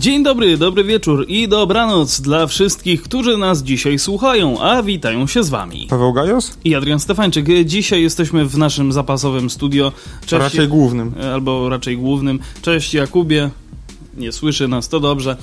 Dzień dobry, dobry wieczór i dobranoc dla wszystkich, którzy nas dzisiaj słuchają, a witają się z wami. Paweł Gajos? I Adrian Stefańczyk. Dzisiaj jesteśmy w naszym zapasowym studio. Cześć, raczej głównym. Albo raczej głównym. Cześć Jakubie nie słyszy nas, to dobrze.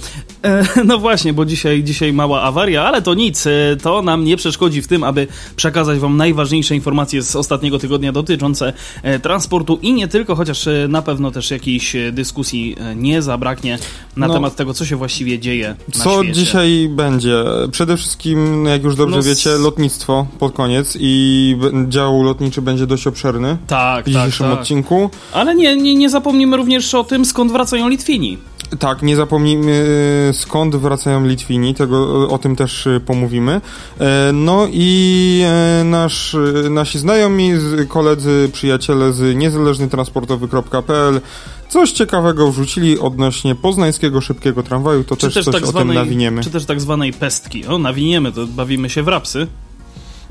E, no właśnie, bo dzisiaj, dzisiaj mała awaria, ale to nic, e, to nam nie przeszkodzi w tym, aby przekazać Wam najważniejsze informacje z ostatniego tygodnia dotyczące e, transportu i nie tylko, chociaż e, na pewno też jakiejś dyskusji nie zabraknie na no, temat tego, co się właściwie dzieje. Co świecie. dzisiaj będzie? Przede wszystkim, jak już dobrze no, wiecie, lotnictwo pod koniec i dział lotniczy będzie dość obszerny tak, w dzisiejszym tak, tak. odcinku. Ale nie, nie, nie zapomnimy również o tym, skąd wracają Litwini. Tak, nie zapomnijmy skąd wracają Litwini, tego, o tym też y, pomówimy. E, no i e, nasz, y, nasi znajomi, koledzy, przyjaciele z niezależnytransportowy.pl coś ciekawego wrzucili odnośnie poznańskiego szybkiego tramwaju, to też, też coś tak o zwanej, tym nawiniemy. Czy też tak zwanej pestki. O, nawiniemy, to bawimy się w rapsy.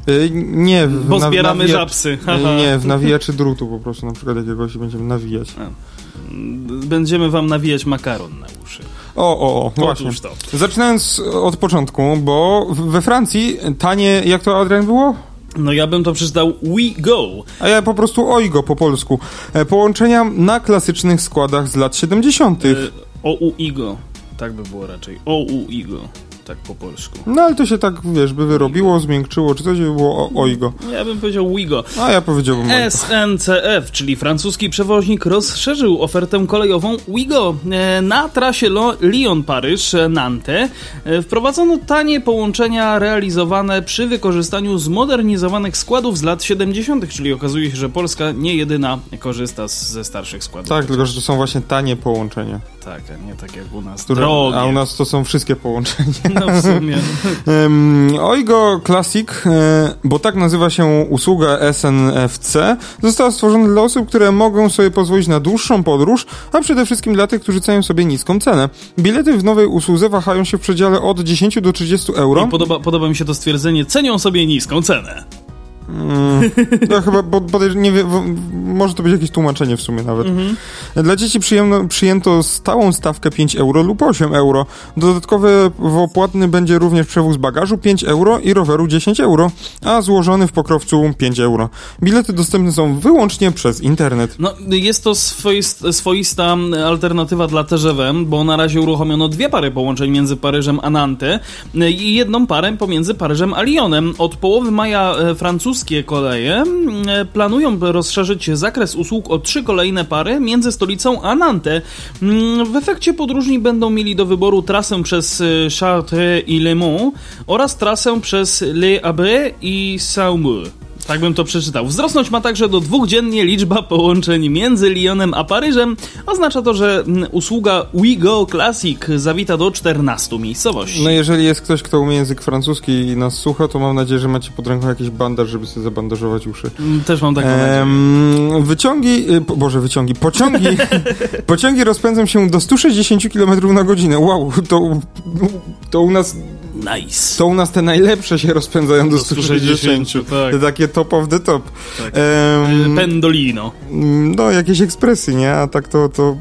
E, nie, w, Bo zbieramy nawija... żabsy. Nie, w nawijaczy drutu po prostu na przykład jakiegoś będziemy nawijać. A będziemy wam nawijać makaron na uszy. O, o, o, właśnie. To. Zaczynając od początku, bo we Francji tanie, jak to Adrian było? No ja bym to przeczytał We Go. A ja po prostu Oigo po polsku. E, połączenia na klasycznych składach z lat 70. E, OUIGO. Tak by było raczej. OUIGO tak po polsku. No ale to się tak, wiesz, by wyrobiło, zmiękczyło, czy coś by było o, oigo. Ja bym powiedział Wigo. A ja powiedziałbym SNCF, czyli francuski przewoźnik, rozszerzył ofertę kolejową Wigo. E, na trasie Lyon-Paryż-Nantes e, wprowadzono tanie połączenia realizowane przy wykorzystaniu zmodernizowanych składów z lat 70., czyli okazuje się, że Polska nie jedyna korzysta ze starszych składów. Tak, tylko że to są właśnie tanie połączenia. Tak, a nie tak jak u nas. Które, Drogie. A u nas to są wszystkie połączenia. No w sumie. Oigo Classic, e, bo tak nazywa się usługa SNFC, została stworzona dla osób, które mogą sobie pozwolić na dłuższą podróż, a przede wszystkim dla tych, którzy cenią sobie niską cenę. Bilety w nowej usłudze wahają się w przedziale od 10 do 30 euro. I podoba, podoba mi się to stwierdzenie, cenią sobie niską cenę. Mm, no chyba, bo, bo nie wie, może to być jakieś tłumaczenie w sumie nawet. Mhm. Dla dzieci przyjemno, przyjęto stałą stawkę 5 euro lub 8 euro. Dodatkowy opłatny będzie również przewóz bagażu 5 euro i roweru 10 euro, a złożony w pokrowcu 5 euro. Bilety dostępne są wyłącznie przez internet. No, jest to swoista, swoista alternatywa dla TGV, bo na razie uruchomiono dwie pary połączeń między Paryżem a Nantes i jedną parę pomiędzy Paryżem a Lyonem. Od połowy maja e, francuskie koleje mm, planują rozszerzyć zakres usług o trzy kolejne pary między stolicą a Nantes. Mm, w efekcie podróżni będą mieli do wyboru trasę przez y, Chartres i Le Mans oraz trasę przez Le Havre i Saumur. Tak bym to przeczytał. Wzrosnąć ma także do dwóch dziennie liczba połączeń między Lyonem a Paryżem. Oznacza to, że mm, usługa WeGo Classic zawita do 14 miejscowości. No jeżeli jest ktoś, kto umie język francuski i nas słucha, to mam nadzieję, że macie pod ręką jakiś bandaż, żeby sobie zabandażować uszy. Mm, też mam taką ehm, Wyciągi, y, boże wyciągi, pociągi, pociągi rozpędzą się do 160 km na godzinę. Wow, to, to u nas Nice. To u nas te najlepsze się rozpędzają do 160. 160 tak. Te takie top of the top. Tak. Um, Pendolino. No, jakieś ekspresy, nie? A tak to... to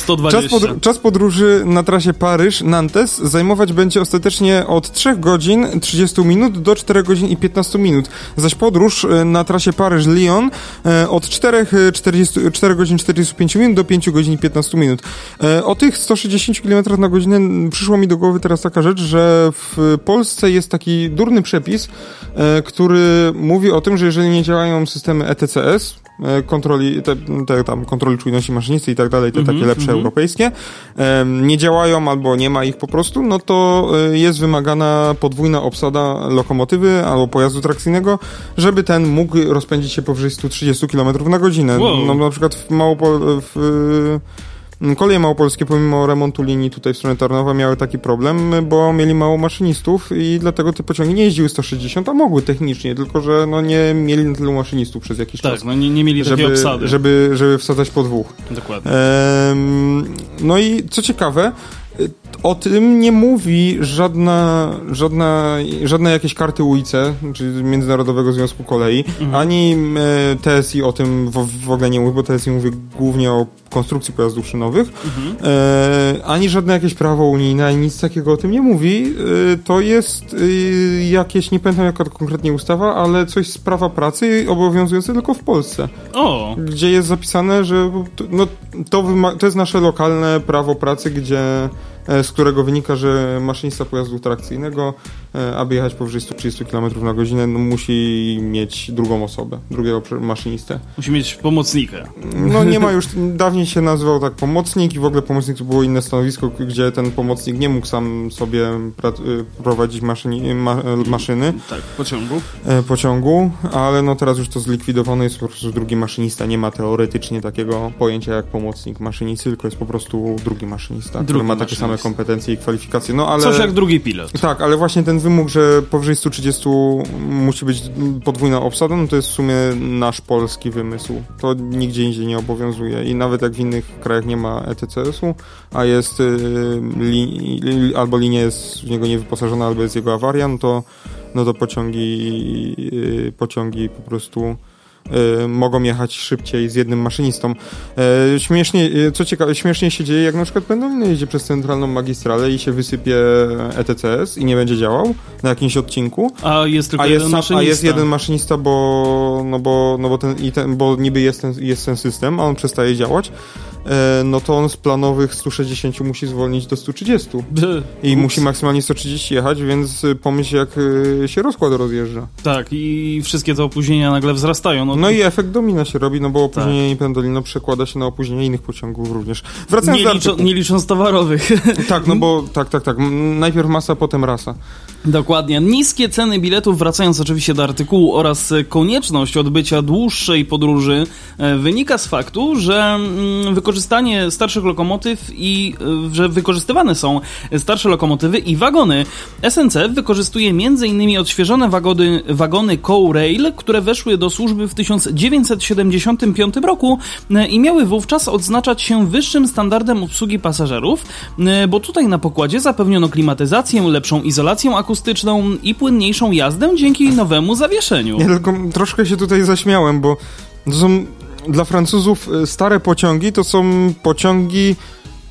120. Czas, podr czas podróży na trasie Paryż-Nantes zajmować będzie ostatecznie od 3 godzin 30 minut do 4 godzin i 15 minut, zaś podróż e, na trasie Paryż-Lyon e, od 4, 40, 4 godzin 45 minut do 5 godzin i 15 minut. E, o tych 160 km na godzinę przyszło mi do głowy teraz taka rzecz, że w Polsce jest taki durny przepis, który mówi o tym, że jeżeli nie działają systemy ETCS, kontroli, te, te, tam, kontroli czujności maszynisty i tak dalej, te takie lepsze mm -hmm. europejskie, nie działają albo nie ma ich po prostu, no to e, jest wymagana podwójna obsada lokomotywy albo pojazdu trakcyjnego, żeby ten mógł rozpędzić się powyżej 130 km na godzinę. Wow. No na przykład w Małopol... w Koleje małopolskie, pomimo remontu linii tutaj w stronę Tarnowa, miały taki problem, bo mieli mało maszynistów i dlatego te pociągi nie jeździły 160, a mogły technicznie, tylko że no nie mieli na tylu maszynistów przez jakiś tak, czas. Tak, no nie, nie mieli żeby, takiej obsady. Żeby, żeby wsadzać po dwóch. Dokładnie. Ehm, no i co ciekawe, o tym nie mówi żadna, żadna, żadne jakieś karty UIC, czyli Międzynarodowego Związku Kolei, mhm. ani e, TSI o tym w, w, ogóle nie mówi, bo TSI mówi głównie o konstrukcji pojazdów szynowych, mhm. e, ani żadne jakieś prawo unijne, ani nic takiego o tym nie mówi. E, to jest e, jakieś, nie pamiętam jaka to konkretnie ustawa, ale coś z prawa pracy obowiązujące tylko w Polsce. O. Gdzie jest zapisane, że no, to, to jest nasze lokalne prawo pracy, gdzie z którego wynika, że maszynista pojazdu trakcyjnego, e, aby jechać powyżej 130 km na godzinę, no, musi mieć drugą osobę, drugiego maszynistę. Musi mieć pomocnika. No nie ma już, dawniej się nazywał tak pomocnik i w ogóle pomocnik to było inne stanowisko, gdzie ten pomocnik nie mógł sam sobie e, prowadzić maszyni, ma, maszyny. Tak, pociągu. Pociągu, ale no teraz już to zlikwidowano, jest po prostu drugi maszynista. Nie ma teoretycznie takiego pojęcia jak pomocnik maszynisty, tylko jest po prostu drugi maszynista, drugi który ma takie same kompetencje i kwalifikacje. No, ale... Coś jak drugi pilot. Tak, ale właśnie ten wymóg, że powyżej 130 musi być podwójna obsada, no to jest w sumie nasz polski wymysł. To nigdzie indziej nie obowiązuje i nawet jak w innych krajach nie ma ETCS-u, a jest y, li, albo linia jest w niego niewyposażona, albo jest jego awaria, no to, no to pociągi, y, pociągi po prostu mogą jechać szybciej z jednym maszynistą. Y, śmiesznie, y, co ciekawe, śmiesznie się dzieje, jak na przykład Pendolino jedzie przez centralną magistralę i się wysypie ETCS i nie będzie działał na jakimś odcinku. A jest tylko a jeden maszynista. A jest jeden maszynista, bo, no bo, no bo, ten, ten, bo niby jest ten, jest ten system, a on przestaje działać. E, no to on z planowych 160 musi zwolnić do 130. I Ups. musi maksymalnie 130 jechać, więc pomyśl jak e, się rozkład rozjeżdża. Tak, i wszystkie te opóźnienia nagle wzrastają. No, no i efekt domina się robi, no bo opóźnienie tak. Pendolino przekłada się na opóźnienie innych pociągów również. Wracając nie, liczo, nie licząc towarowych. Tak, no bo tak, tak, tak. Najpierw masa, potem rasa. Dokładnie. Niskie ceny biletów, wracając oczywiście do artykułu, oraz konieczność odbycia dłuższej podróży e, wynika z faktu, że mm, wykorzystanie starszych lokomotyw i e, że wykorzystywane są starsze lokomotywy i wagony. SNCF wykorzystuje m.in. odświeżone wagony, wagony Co-Rail, które weszły do służby w 1975 roku e, i miały wówczas odznaczać się wyższym standardem obsługi pasażerów, bo tutaj na pokładzie zapewniono klimatyzację, lepszą izolację akustyczną, akustyczną i płynniejszą jazdę dzięki nowemu zawieszeniu. Ja tylko troszkę się tutaj zaśmiałem, bo to są dla Francuzów e, stare pociągi, to są pociągi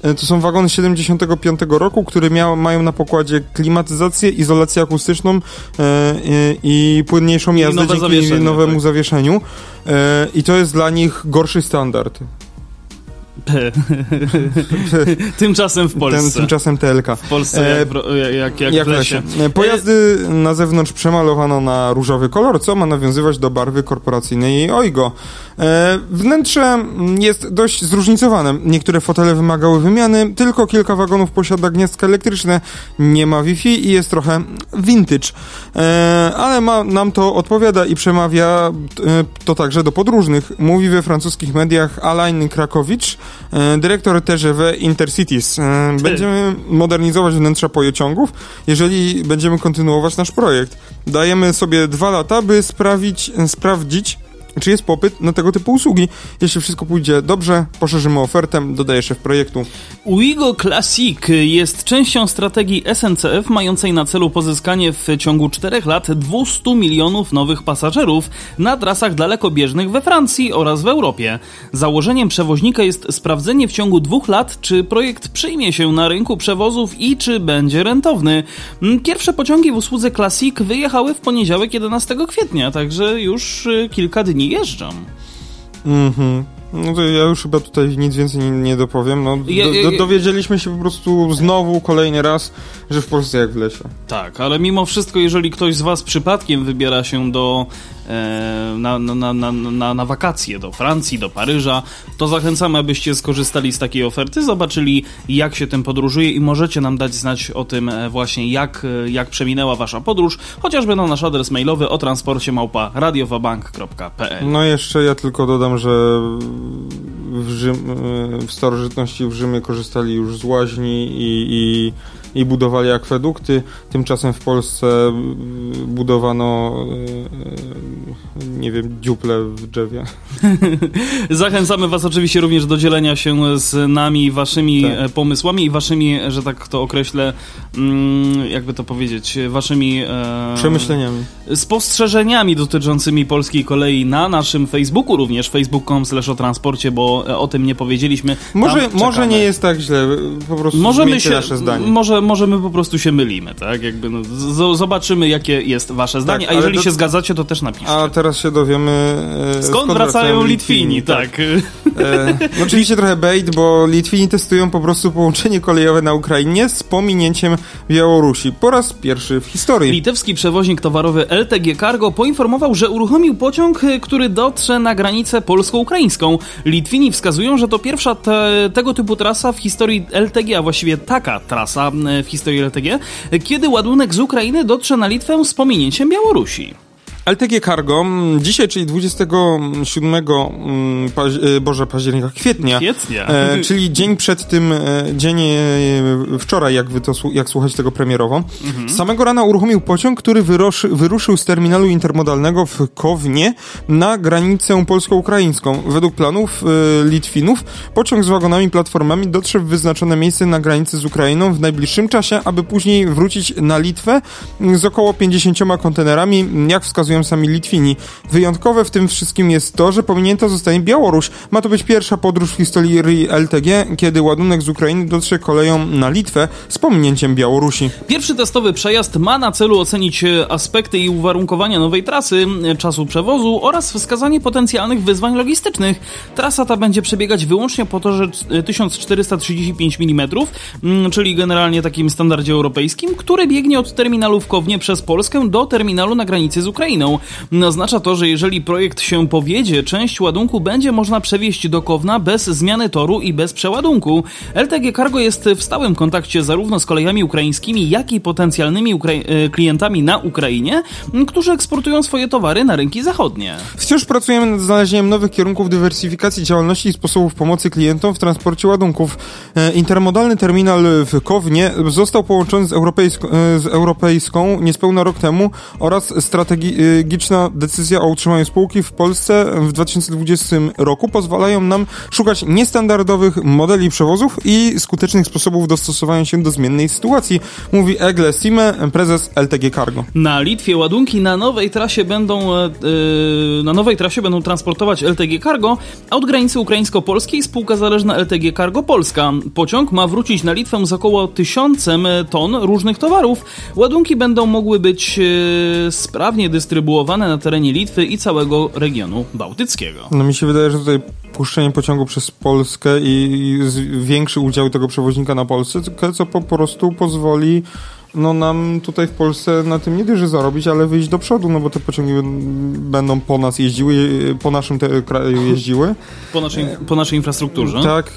e, to są wagony 75 roku, które miał, mają na pokładzie klimatyzację, izolację akustyczną e, i, i płynniejszą jazdę I dzięki zawieszenie, nowemu tak. zawieszeniu. E, I to jest dla nich gorszy standard. tymczasem w Polsce. Ten, tymczasem TLK. W Polsce jak, e, jak, jak, jak w lesie. E, pojazdy na zewnątrz przemalowano na różowy kolor, co ma nawiązywać do barwy korporacyjnej OIGO. E, wnętrze jest dość zróżnicowane. Niektóre fotele wymagały wymiany, tylko kilka wagonów posiada gniazdka elektryczne, nie ma Wi-Fi i jest trochę vintage. E, ale ma, nam to odpowiada i przemawia e, to także do podróżnych. Mówi we francuskich mediach Alain Krakowicz, E, dyrektor TGV Intercities. E, będziemy modernizować wnętrza pociągów, jeżeli będziemy kontynuować nasz projekt. Dajemy sobie dwa lata, by sprawić, sprawdzić, czy jest popyt na tego typu usługi. Jeśli wszystko pójdzie dobrze, poszerzymy ofertę, dodaję szef projektu. Uigo Classic jest częścią strategii SNCF mającej na celu pozyskanie w ciągu 4 lat 200 milionów nowych pasażerów na trasach dalekobieżnych we Francji oraz w Europie. Założeniem przewoźnika jest sprawdzenie w ciągu dwóch lat, czy projekt przyjmie się na rynku przewozów i czy będzie rentowny. Pierwsze pociągi w usłudze Classic wyjechały w poniedziałek 11 kwietnia, także już y, kilka dni nie jeżdżą. Mhm. No to ja już chyba tutaj nic więcej nie, nie dopowiem. No, do, do, dowiedzieliśmy się po prostu znowu kolejny raz, że w Polsce jak w lesie. Tak, ale mimo wszystko, jeżeli ktoś z Was przypadkiem wybiera się do na, na, na, na, na wakacje do Francji, do Paryża, to zachęcamy, abyście skorzystali z takiej oferty, zobaczyli jak się tym podróżuje i możecie nam dać znać o tym e, właśnie, jak, e, jak przeminęła wasza podróż, chociażby na nasz adres mailowy o transporcie małpa radiowabank.pl No jeszcze ja tylko dodam, że w, Rzym, w starożytności w Rzymie korzystali już z łaźni i, i i budowali akwedukty. Tymczasem w Polsce y, budowano, y, nie wiem, dziuple w drzewie. Zachęcamy Was oczywiście również do dzielenia się z nami waszymi tak. E, pomysłami i waszymi, że tak to określę, mm, jakby to powiedzieć, waszymi e, przemyśleniami, spostrzeżeniami dotyczącymi polskiej kolei na naszym Facebooku również, facebook.com slash o transporcie, bo e, o tym nie powiedzieliśmy. Może, może nie jest tak źle, po prostu Możemy się, nasze zdanie. Może, może my po prostu się mylimy, tak? Jakby no, zobaczymy, jakie jest wasze zdanie, tak, a jeżeli do... się zgadzacie, to też napiszcie. A teraz się dowiemy... E, skąd, skąd, wracają, wracają Litwini, Litwini tak. tak. E, no, oczywiście trochę bait, bo Litwini testują po prostu połączenie kolejowe na Ukrainie z pominięciem Białorusi. Po raz pierwszy w historii. Litewski przewoźnik towarowy LTG Cargo poinformował, że uruchomił pociąg, który dotrze na granicę polsko-ukraińską. Litwini wskazują, że to pierwsza te, tego typu trasa w historii LTG, a właściwie taka trasa w historii LTG, kiedy ładunek z Ukrainy dotrze na Litwę z pominięciem Białorusi. LTG Cargo dzisiaj, czyli 27 mm, paź y, Boże, października, kwietnia, kwietnia. E, czyli dzień przed tym, e, dzień e, wczoraj, jak, wy to, jak słuchać tego premierowo, mhm. samego rana uruchomił pociąg, który wyruszy, wyruszył z terminalu intermodalnego w Kownie na granicę polsko-ukraińską. Według planów e, Litwinów pociąg z wagonami platformami dotrze w wyznaczone miejsce na granicy z Ukrainą w najbliższym czasie, aby później wrócić na Litwę z około 50 kontenerami, jak wskazuje sami Litwini. Wyjątkowe w tym wszystkim jest to, że pominięta zostanie Białoruś. Ma to być pierwsza podróż w historii LTG, kiedy ładunek z Ukrainy dotrze koleją na Litwę z pominięciem Białorusi. Pierwszy testowy przejazd ma na celu ocenić e, aspekty i uwarunkowania nowej trasy, e, czasu przewozu oraz wskazanie potencjalnych wyzwań logistycznych. Trasa ta będzie przebiegać wyłącznie po torze 1435 mm, czyli generalnie takim standardzie europejskim, który biegnie od terminalu w Kownie przez Polskę do terminalu na granicy z Ukrainą. Oznacza to, że jeżeli projekt się powiedzie, część ładunku będzie można przewieźć do Kowna bez zmiany toru i bez przeładunku. LTG Cargo jest w stałym kontakcie zarówno z kolejami ukraińskimi, jak i potencjalnymi e, klientami na Ukrainie, którzy eksportują swoje towary na rynki zachodnie. Wciąż pracujemy nad znalezieniem nowych kierunków dywersyfikacji działalności i sposobów pomocy klientom w transporcie ładunków. E, intermodalny terminal w Kownie został połączony z, e, z europejską niespełna rok temu oraz strategii strategiczna decyzja o utrzymaniu spółki w Polsce w 2020 roku pozwalają nam szukać niestandardowych modeli przewozów i skutecznych sposobów dostosowania się do zmiennej sytuacji, mówi Egle Sime, prezes LTG Cargo. Na Litwie ładunki na nowej trasie będą yy, na nowej trasie będą transportować LTG Cargo, a od granicy ukraińsko-polskiej spółka zależna LTG Cargo Polska. Pociąg ma wrócić na Litwę z około tysiącem ton różnych towarów. Ładunki będą mogły być yy, sprawnie dystrybuowane dystrybuowane na terenie Litwy i całego regionu bałtyckiego. No mi się wydaje, że tutaj puszczenie pociągu przez Polskę i, większy udział tego przewoźnika na Polsce, co po prostu pozwoli no nam tutaj w Polsce na tym nie dyży zarobić, ale wyjść do przodu, no bo te pociągi będą po nas jeździły, po naszym kraju jeździły. Po naszej, po naszej infrastrukturze. Tak,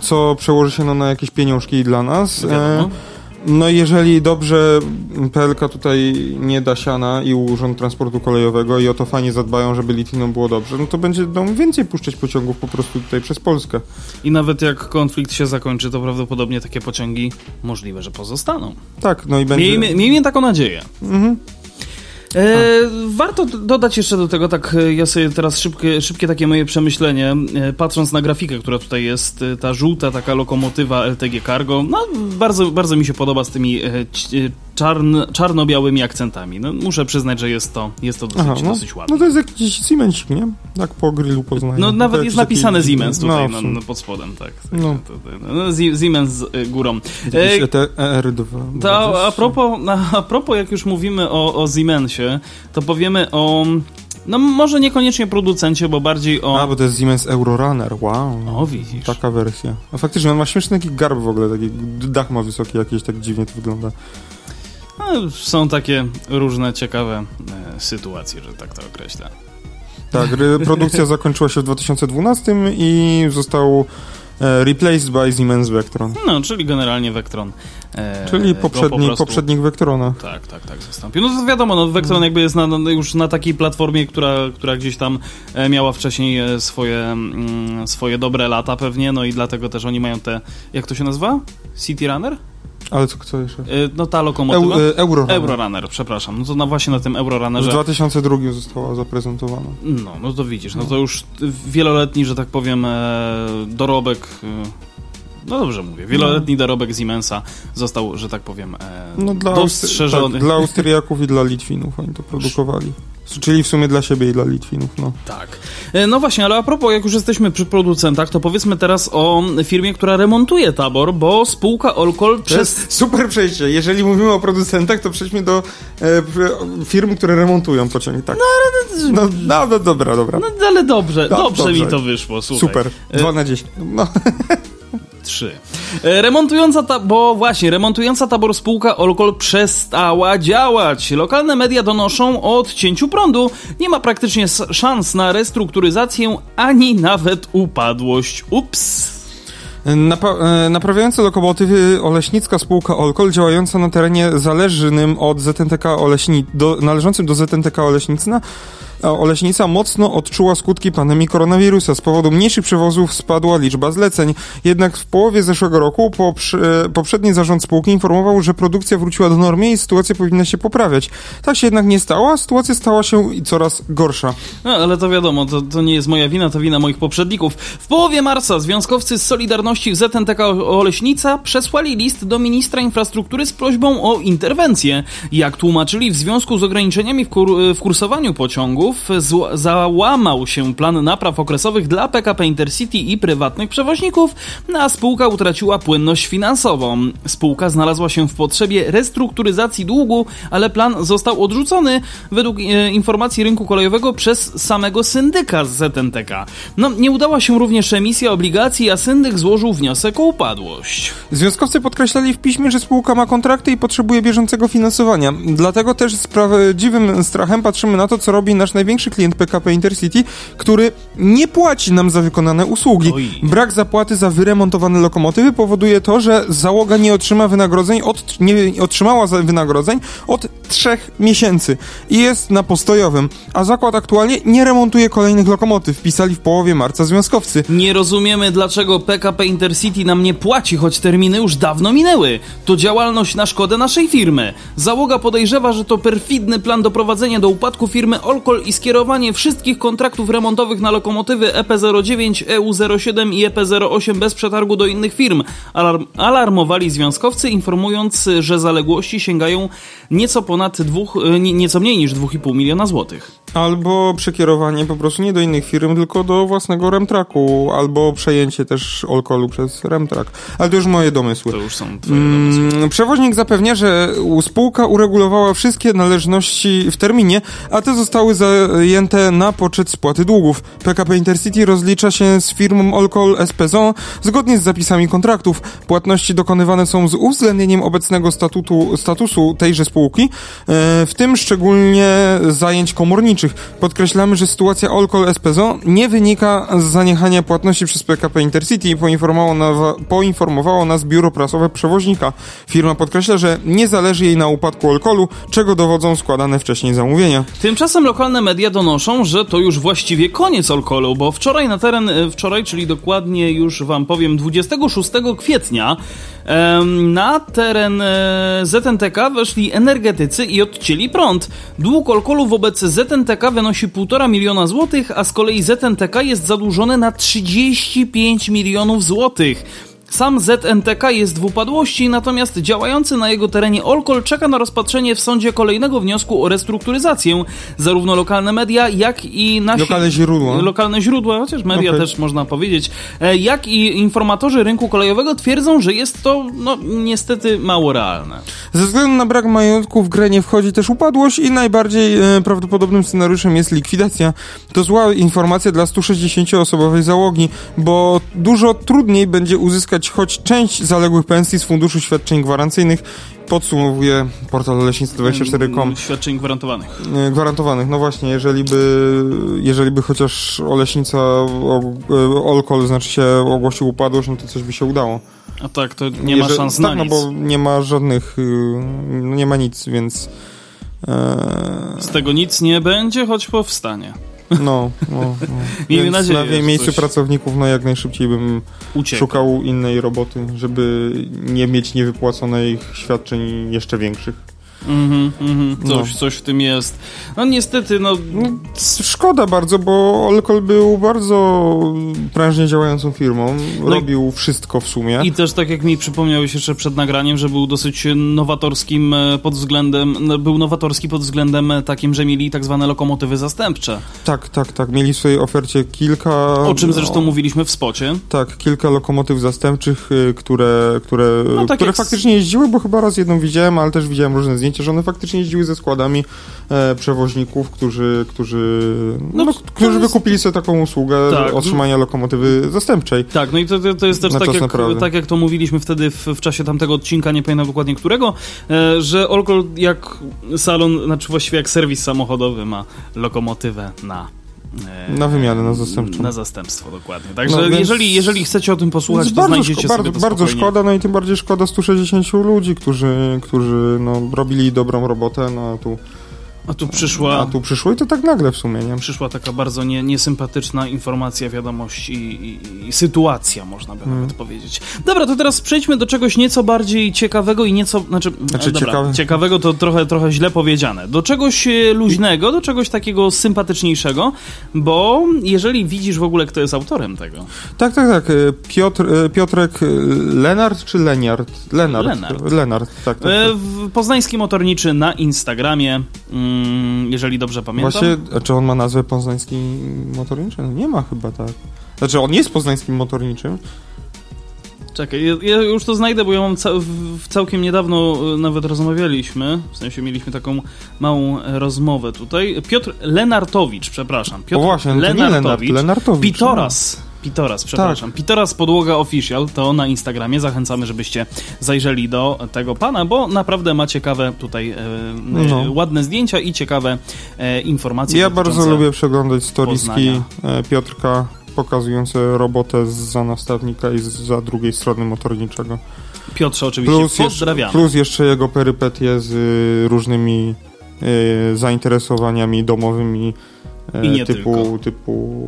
co przełoży się no, na jakieś pieniążki dla nas. Wiadomo. No jeżeli dobrze PLK tutaj nie da siana i Urząd Transportu Kolejowego i o to fajnie zadbają, żeby Litwinom było dobrze, no to będzie będą więcej puszczać pociągów po prostu tutaj przez Polskę. I nawet jak konflikt się zakończy, to prawdopodobnie takie pociągi możliwe, że pozostaną. Tak, no i będzie... Miejmy, miejmy taką nadzieję. Mhm. E, warto dodać jeszcze do tego, tak, e, ja sobie teraz szybkie, szybkie takie moje przemyślenie, e, patrząc na grafikę, która tutaj jest, e, ta żółta taka lokomotywa LTG Cargo, no bardzo, bardzo mi się podoba z tymi czarn, czarno-białymi akcentami. No, muszę przyznać, że jest to, jest to dosyć, Aha, no, dosyć ładne. No to jest jakiś Siemensik, nie? Tak po grillu poznaję. No nawet jest napisane. Siemens tutaj no, no, no, pod spodem, tak. No. no Siemens z górą. ER2. To a propos, a propos, jak już mówimy o, o Siemensie, to powiemy o no może niekoniecznie producencie, bo bardziej o... A, bo to jest Siemens Eurorunner, wow. O, widzisz. Taka wersja. A faktycznie, on ma śmieszny taki garb w ogóle, taki dach ma wysoki jakieś, tak dziwnie to wygląda. No, są takie różne ciekawe e, sytuacje, że tak to określę. Tak, produkcja zakończyła się w 2012 i został e, replaced by Siemens Vectron. No, czyli generalnie Vectron. E, Czyli poprzedni, po prostu- poprzednik Vectrona. Tak, tak, tak, zastąpił. No to wiadomo, no, Vectron jakby jest na, no, już na takiej platformie, która, która gdzieś tam e, miała wcześniej swoje, mm, swoje dobre lata pewnie, no i dlatego też oni mają te, jak to się nazywa? City Runner? Ale co, co jeszcze? E, no ta lokomotywa. Eu, e, Eurorunner. Eurorunner, przepraszam. No to na, właśnie na tym W Eurorunnerze. 2002 została zaprezentowana. No, no to widzisz, no to już wieloletni, że tak powiem, e, dorobek. E, No dobrze mówię, wieloletni dorobek Siemensa został, że tak powiem, e, No dla, dostrzeżony. tak, dla Austriaków i dla Litwinów oni to produkowali. Czyli w sumie dla siebie i dla Litwinów, no. Tak. E, No właśnie, ale a propos, jak już jesteśmy przy producentach, to powiedzmy teraz o firmie, która remontuje tabor, bo spółka Olkol To przez. jest super przejście. Jeżeli mówimy o producentach, to przejdźmy do e, firm, które remontują pociągi. Tak. No, ale... no, no, no dobra, dobra. No ale dobrze, No, dobrze, dobrze. mi to wyszło, słuchaj. Super. E, 2 na 10. No. Trzy. E, Remontująca, ta, bo właśnie, remontująca tabor spółka Olkol przestała działać. Lokalne media donoszą o odcięciu prądu. Nie ma praktycznie szans na restrukturyzację, ani nawet upadłość. Ups. Napa- e, naprawiająca lokomotywy Oleśnicka spółka Olkol działająca na terenie zależnym od ZNTK Oleśni- do, należącym do ZNTK Oleśnicna Oleśnica mocno odczuła skutki pandemii koronawirusa. Z powodu mniejszych przewozów spadła liczba zleceń. Jednak w połowie zeszłego roku poprze- poprzedni zarząd spółki informował, że produkcja wróciła do normy i sytuacja powinna się poprawiać. Tak się jednak nie stało, a sytuacja stała się coraz gorsza. No, ale to wiadomo, to, to nie jest moja wina, to wina moich poprzedników. W połowie marca związkowcy z Solidarności w ZNTK Oleśnica przesłali list do ministra infrastruktury z prośbą o interwencję. Jak tłumaczyli, w związku z ograniczeniami w, kur w kursowaniu pociągów zł- załamał się plan napraw okresowych dla PKP Intercity i prywatnych przewoźników, no a spółka utraciła płynność finansową. Spółka znalazła się w potrzebie restrukturyzacji długu, ale plan został odrzucony według e, informacji rynku kolejowego przez samego syndyka z ZNTK. No, nie udała się również emisja obligacji, a syndyk złożył wniosek o upadłość. Związkowcy podkreślali w piśmie, że spółka ma kontrakty i potrzebuje bieżącego finansowania. Dlatego też z prawdziwym strachem patrzymy na to, co robi nasz największy klient PKP Intercity, który nie płaci nam za wykonane usługi. Oj. Brak zapłaty za wyremontowane lokomotywy powoduje to, że załoga nie otrzyma wynagrodzeń od, nie otrzymała wynagrodzeń od trzech miesięcy i jest na postojowym, a zakład aktualnie nie remontuje kolejnych lokomotyw, pisali w połowie marca związkowcy. Nie rozumiemy, dlaczego PKP Intercity nam nie płaci, choć terminy już dawno minęły. To działalność na szkodę naszej firmy. Załoga podejrzewa, że to perfidny plan doprowadzenia do upadku firmy Olkol i skierowanie wszystkich kontraktów remontowych na lokomotywy E EP09, EU07 i EP08 bez przetargu do innych firm. Alarm alarmowali związkowcy, informując, że zaległości sięgają nieco ponad dwóch, e, nie- nieco mniej niż 2,5 miliona złotych. Albo przekierowanie po prostu nie do innych firm, tylko do własnego Remtraku, albo przejęcie też Olkolu przez Remtrak. Ale to już moje domysły. To już są twoje domysły. Mm, Przewoźnik zapewnia, że spółka uregulowała wszystkie należności w terminie, a te zostały zajęte na poczet spłaty długów. PKP Intercity rozlicza się z firmą Olkol SPZO zgodnie z zapisami kontraktów. Płatności dokonywane są z uwzględnieniem obecnego statutu, statusu tejże spółki, e, w tym szczególnie zajęć komorniczych. Podkreślamy, że sytuacja Olkol SPZO nie wynika z zaniechania płatności przez PKP Intercity poinformowało, poinformowało nas biuro prasowe przewoźnika. Firma podkreśla, że nie zależy jej na upadku Olkolu, czego dowodzą składane wcześniej zamówienia. Tymczasem lokalne media donoszą, że to już właściwie koniec Olkolu, bo wczoraj na teren, e, wczoraj, czyli dokładnie już wam powiem 26 kwietnia, na teren e, ZNTK weszli energetycy i odcięli prąd. Dług wobec ZNTK wynosi 1,5 miliona złotych, a z kolei ZNTK jest zadłużony na 35 milionów złotych. Sam ZNTK jest w upadłości, natomiast działający na jego terenie Olkol czeka na rozpatrzenie w sądzie kolejnego wniosku o restrukturyzację. Zarówno lokalne media, jak i nasi... Lokalne źródła. Lokalne źródła, chociaż media Okej. też można powiedzieć. E, Jak i informatorzy rynku kolejowego twierdzą, że jest to, no, niestety mało realne. Ze względu na brak majątku w grę nie wchodzi też upadłość i najbardziej e, prawdopodobnym scenariuszem jest likwidacja. To zła informacja dla 160-osobowej załogi, bo dużo trudniej będzie uzyskać choć część zaległych pensji z funduszu świadczeń gwarancyjnych, podsumowuje portal leśnictwo24.com. Świadczeń gwarantowanych. E, Gwarantowanych, no właśnie, jeżeli by, jeżeli by chociaż Oleśnica, o- e, Olkol, znaczy się ogłosił upadłość, no to coś by się udało. A tak, to nie ma Jeżeli- szans tak, na no nic. bo nie ma żadnych, y, no nie ma nic, więc e, Z tego nic nie będzie, choć powstanie. No, no, no. Miejmy Więc nadzieję, na miejscu coś- pracowników, no jak najszybciej bym Ucieka. szukał innej roboty, żeby nie mieć niewypłaconych świadczeń jeszcze większych. Mhm, mhm. Coś, No. coś w tym jest. No niestety, no... Szkoda bardzo, bo Olkol był bardzo prężnie działającą firmą. No i- Robił wszystko w sumie. I też tak jak mi przypomniałeś jeszcze przed nagraniem, że był dosyć nowatorskim e, pod względem, no, był nowatorski pod względem e, takim, że mieli tak zwane lokomotywy zastępcze. Tak, tak, tak. Mieli w swojej ofercie kilka... O czym zresztą no, mówiliśmy w spocie. Tak, kilka lokomotyw zastępczych, y, które, które, No, tak które jak faktycznie jeździły, bo chyba raz jedną widziałem, ale też widziałem różne zdjęcia, że one faktycznie jeździły ze składami e, przewoźników, którzy, którzy, No, no, którzy jest- wykupili sobie taką usługę Tak. otrzymania lokomotywy zastępczej. Tak, no i to, to, to jest też tak jak, naprawdę. tak jak to mówiliśmy wtedy w, w czasie tamtego odcinka, nie pamiętam dokładnie którego, e, że Olkol jak salon, znaczy właściwie jak serwis samochodowy ma lokomotywę na... e, Na wymianę, na zastępczą. Na zastępstwo, dokładnie. Także No, więc- jeżeli, jeżeli chcecie o tym posłuchać, to bardzo, znajdziecie szko- sobie bardzo, to bardzo spokojnie. szkoda, no i tym bardziej szkoda 160 ludzi, którzy, którzy no, robili dobrą robotę, no a tu, A tu przyszła... a tu przyszło i to tak nagle w sumie, nie? przyszła taka bardzo nie, niesympatyczna informacja, wiadomość i, i, i sytuacja, można by Mm. nawet powiedzieć. Dobra, to teraz przejdźmy do czegoś nieco bardziej ciekawego i nieco, znaczy, Znaczy e, dobra, ciekawe. ciekawego to trochę, trochę źle powiedziane. Do czegoś e, luźnego, do czegoś takiego sympatyczniejszego, bo jeżeli widzisz w ogóle, kto jest autorem tego, Tak, tak, tak. y, Piotr, Piotrek Lenart czy Leniart? Lenart. Lenart. Lenart, tak, tak. e, tak. w Poznański Motorniczy na Instagramie, mm, jeżeli dobrze pamiętam. Właśnie, czy on ma nazwę poznański motorniczy? No nie ma chyba, tak. Znaczy, on jest poznańskim motorniczym. Czekaj, ja, ja już to znajdę, bo ja mam całkiem niedawno e, nawet rozmawialiśmy, w sensie mieliśmy taką małą e, rozmowę tutaj. Piotr Lenartowicz, przepraszam. Piotr o właśnie, no to nie Lenart, Lenartowicz. Pitoras. Pitoras, przepraszam. Tak. Pitoras Podłoga Official to na Instagramie. Zachęcamy, żebyście zajrzeli do tego pana, bo naprawdę ma ciekawe tutaj e, No. e, ładne zdjęcia i ciekawe e, informacje. Ja bardzo lubię przeglądać storiski e, Piotrka pokazujące robotę za nastawnika i za drugiej strony motorniczego. Piotrze oczywiście Plus jeszcze, pozdrawiamy. plus jeszcze jego perypetie z y, różnymi y, zainteresowaniami domowymi e, nie typu, tylko. typu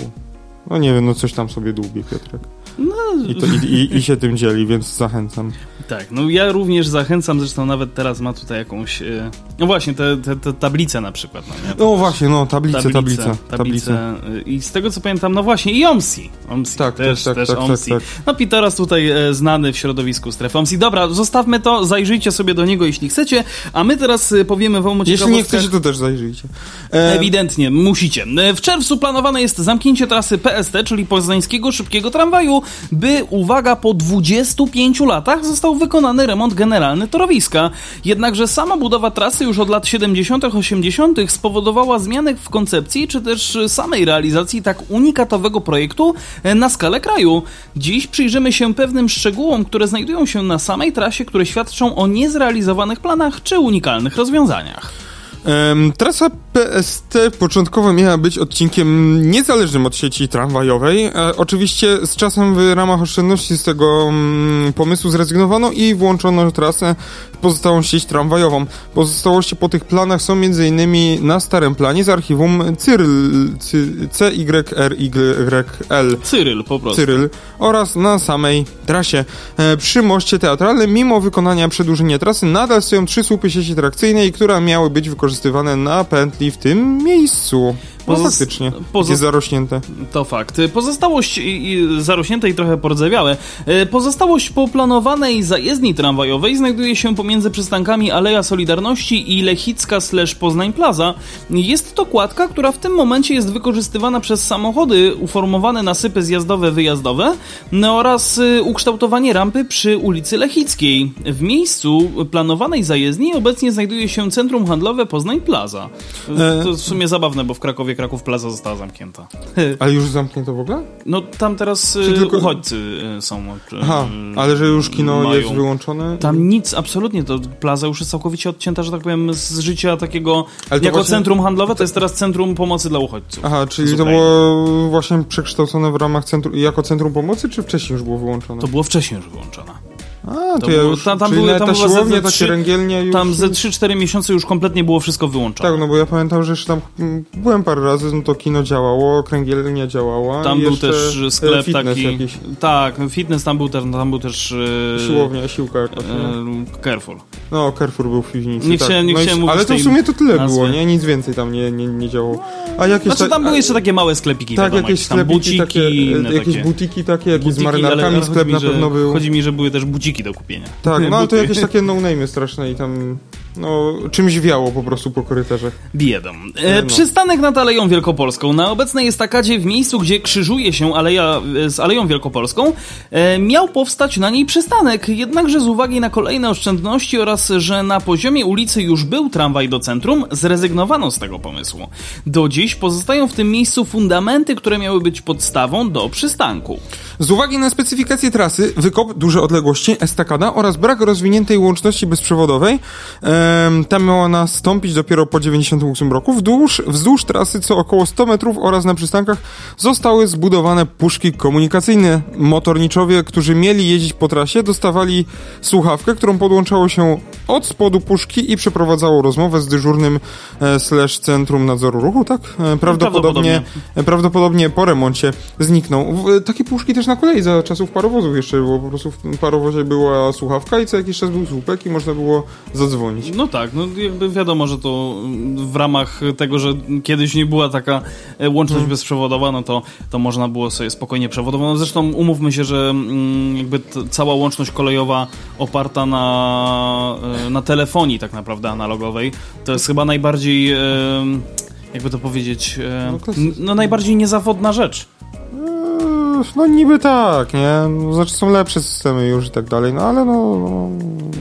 no nie wiem, no coś tam sobie dłubie Piotrek. No, I, to, i, i, się tym dzieli, więc zachęcam. Tak, no ja również zachęcam, zresztą nawet teraz ma tutaj jakąś, e, no właśnie, te, te, te tablice na przykład. No, nie? No właśnie, no tablice, tablice, tablice. tablice. e, I z tego co pamiętam, no właśnie i OMSI. OMSI Tak, też, tak, też tak, tak, OMSI. tak, No i teraz tutaj e, znany w środowisku strefy OMSI. Dobra, zostawmy to, zajrzyjcie sobie do niego jeśli chcecie, a my teraz e, powiemy wam o Jeśli nie chcecie, to też zajrzyjcie. E, Ewidentnie, musicie. E, W czerwcu planowane jest zamknięcie trasy PST, czyli Poznańskiego Szybkiego Tramwaju, by, uwaga, po 25 latach został wykonany remont generalny torowiska. Jednakże sama budowa trasy już od lat 70., 80. spowodowała zmiany w koncepcji, czy też samej realizacji tak unikatowego projektu na skalę kraju. Dziś przyjrzymy się pewnym szczegółom, które znajdują się na samej trasie, które świadczą o niezrealizowanych planach czy unikalnych rozwiązaniach. Trasa PST początkowo miała być odcinkiem niezależnym od sieci tramwajowej. E, oczywiście z czasem w ramach oszczędności z tego mm, pomysłu zrezygnowano i włączono trasę w pozostałą sieć tramwajową. Pozostałości po tych planach są m.in. na starym planie z archiwum Cyryl, Cy, CYRYL. Cyryl po prostu. Cyryl oraz na samej trasie. E, przy moście teatralnym, mimo wykonania przedłużenia trasy, nadal stoją trzy słupy sieci trakcyjnej, które miały być wykorzystywane na pętli w tym miejscu. No Pozos- faktycznie, pozos- jest zarośnięte. To fakt. Pozostałość i, i zarośnięte i trochę pordzewiałe. E, Pozostałość po planowanej zajezdni tramwajowej znajduje się pomiędzy przystankami Aleja Solidarności i Lechicka slash Poznań Plaza. Jest to kładka, która w tym momencie jest wykorzystywana przez samochody uformowane nasypy zjazdowe, wyjazdowe no oraz y, ukształtowanie rampy przy ulicy Lechickiej. W miejscu planowanej zajezdni obecnie znajduje się centrum handlowe Poznań Plaza. E. To w sumie zabawne, bo w Krakowie Kraków Plaza została zamknięta. Ale już zamknięto w ogóle? No tam teraz Czy y, tylko- uchodźcy y, są. y, Aha, ale że już kino mają- jest wyłączone? Tam nic, absolutnie, to plaza już jest całkowicie odcięta, że tak powiem, z życia takiego jako właśnie- centrum handlowe, to jest teraz centrum pomocy dla uchodźców. Aha, czyli to było właśnie przekształcone w ramach centrum, jako centrum pomocy, czy wcześniej już było wyłączone? To było wcześniej już wyłączone. A, to, to ja już, tam- tam były- tam ta siłownia, takie już... Tam ze 3-4 miesiące już kompletnie było wszystko wyłączone. Tak, no bo ja pamiętam, że jeszcze tam mm, byłem parę razy, no to kino działało, kręgielnia działała. Tam i był też e, sklep taki. Jakiś, Tak, fitness tam był też, tam był też. e, siłownia, siłka jakaś. e, Careful. No, Carrefour był w piwnicy. Nie tak. chciałem- nie no i- chciałem mówić Ale to w sumie to tyle nazwy. było, nie? Nic więcej tam nie, nie, nie działało. A jakieś Znaczy ta- tam były a- jeszcze takie małe sklepiki, Tak, wiadomo, jakieś sklepiki, buciki, takie, jakieś takie. butiki takie, jakieś z Butiki, marynarkami, sklep na pewno był. Chodzi mi, że były też buciki do kupienia. Tak, no ale to jakieś takie no-name straszne i tam, no, czymś wiało po prostu po korytarzach. Biedą. E, No. Przystanek nad Aleją Wielkopolską. Na obecnej estakadzie w miejscu, gdzie krzyżuje się aleja e, z Aleją Wielkopolską, e, miał powstać na niej przystanek. Jednakże z uwagi na kolejne oszczędności oraz, że na poziomie ulicy już był tramwaj do centrum, zrezygnowano z tego pomysłu. Do dziś pozostają w tym miejscu fundamenty, które miały być podstawą do przystanku. Z uwagi na specyfikację trasy, wykop, duże odległości, estakada oraz brak rozwiniętej łączności bezprzewodowej, em, ta miała nastąpić dopiero po 98 roku. Wzdłuż, wzdłuż trasy co około 100 metrów oraz na przystankach zostały zbudowane puszki komunikacyjne. Motorniczowie, którzy mieli jeździć po trasie, dostawali słuchawkę, którą podłączało się od spodu puszki i przeprowadzało rozmowę z dyżurnym e, slash centrum nadzoru ruchu, tak? E, prawdopodobnie, e, prawdopodobnie po remoncie zniknął. W, takie puszki też na kolei za czasów parowozów jeszcze było. Po prostu w parowozie była słuchawka i co jakiś czas był słupek i można było zadzwonić. No tak, no jakby wiadomo, że to w ramach tego, że kiedyś nie była taka e, łączność Hmm. bezprzewodowa, no to, to można było sobie spokojnie przewodowo. No zresztą umówmy się, że mm, jakby cała łączność kolejowa oparta na, e, na telefonii tak naprawdę analogowej, to jest chyba najbardziej, e, jakby to powiedzieć, No no najbardziej niezawodna rzecz. No niby tak, nie? Znaczy są lepsze systemy już i tak dalej, no ale no... no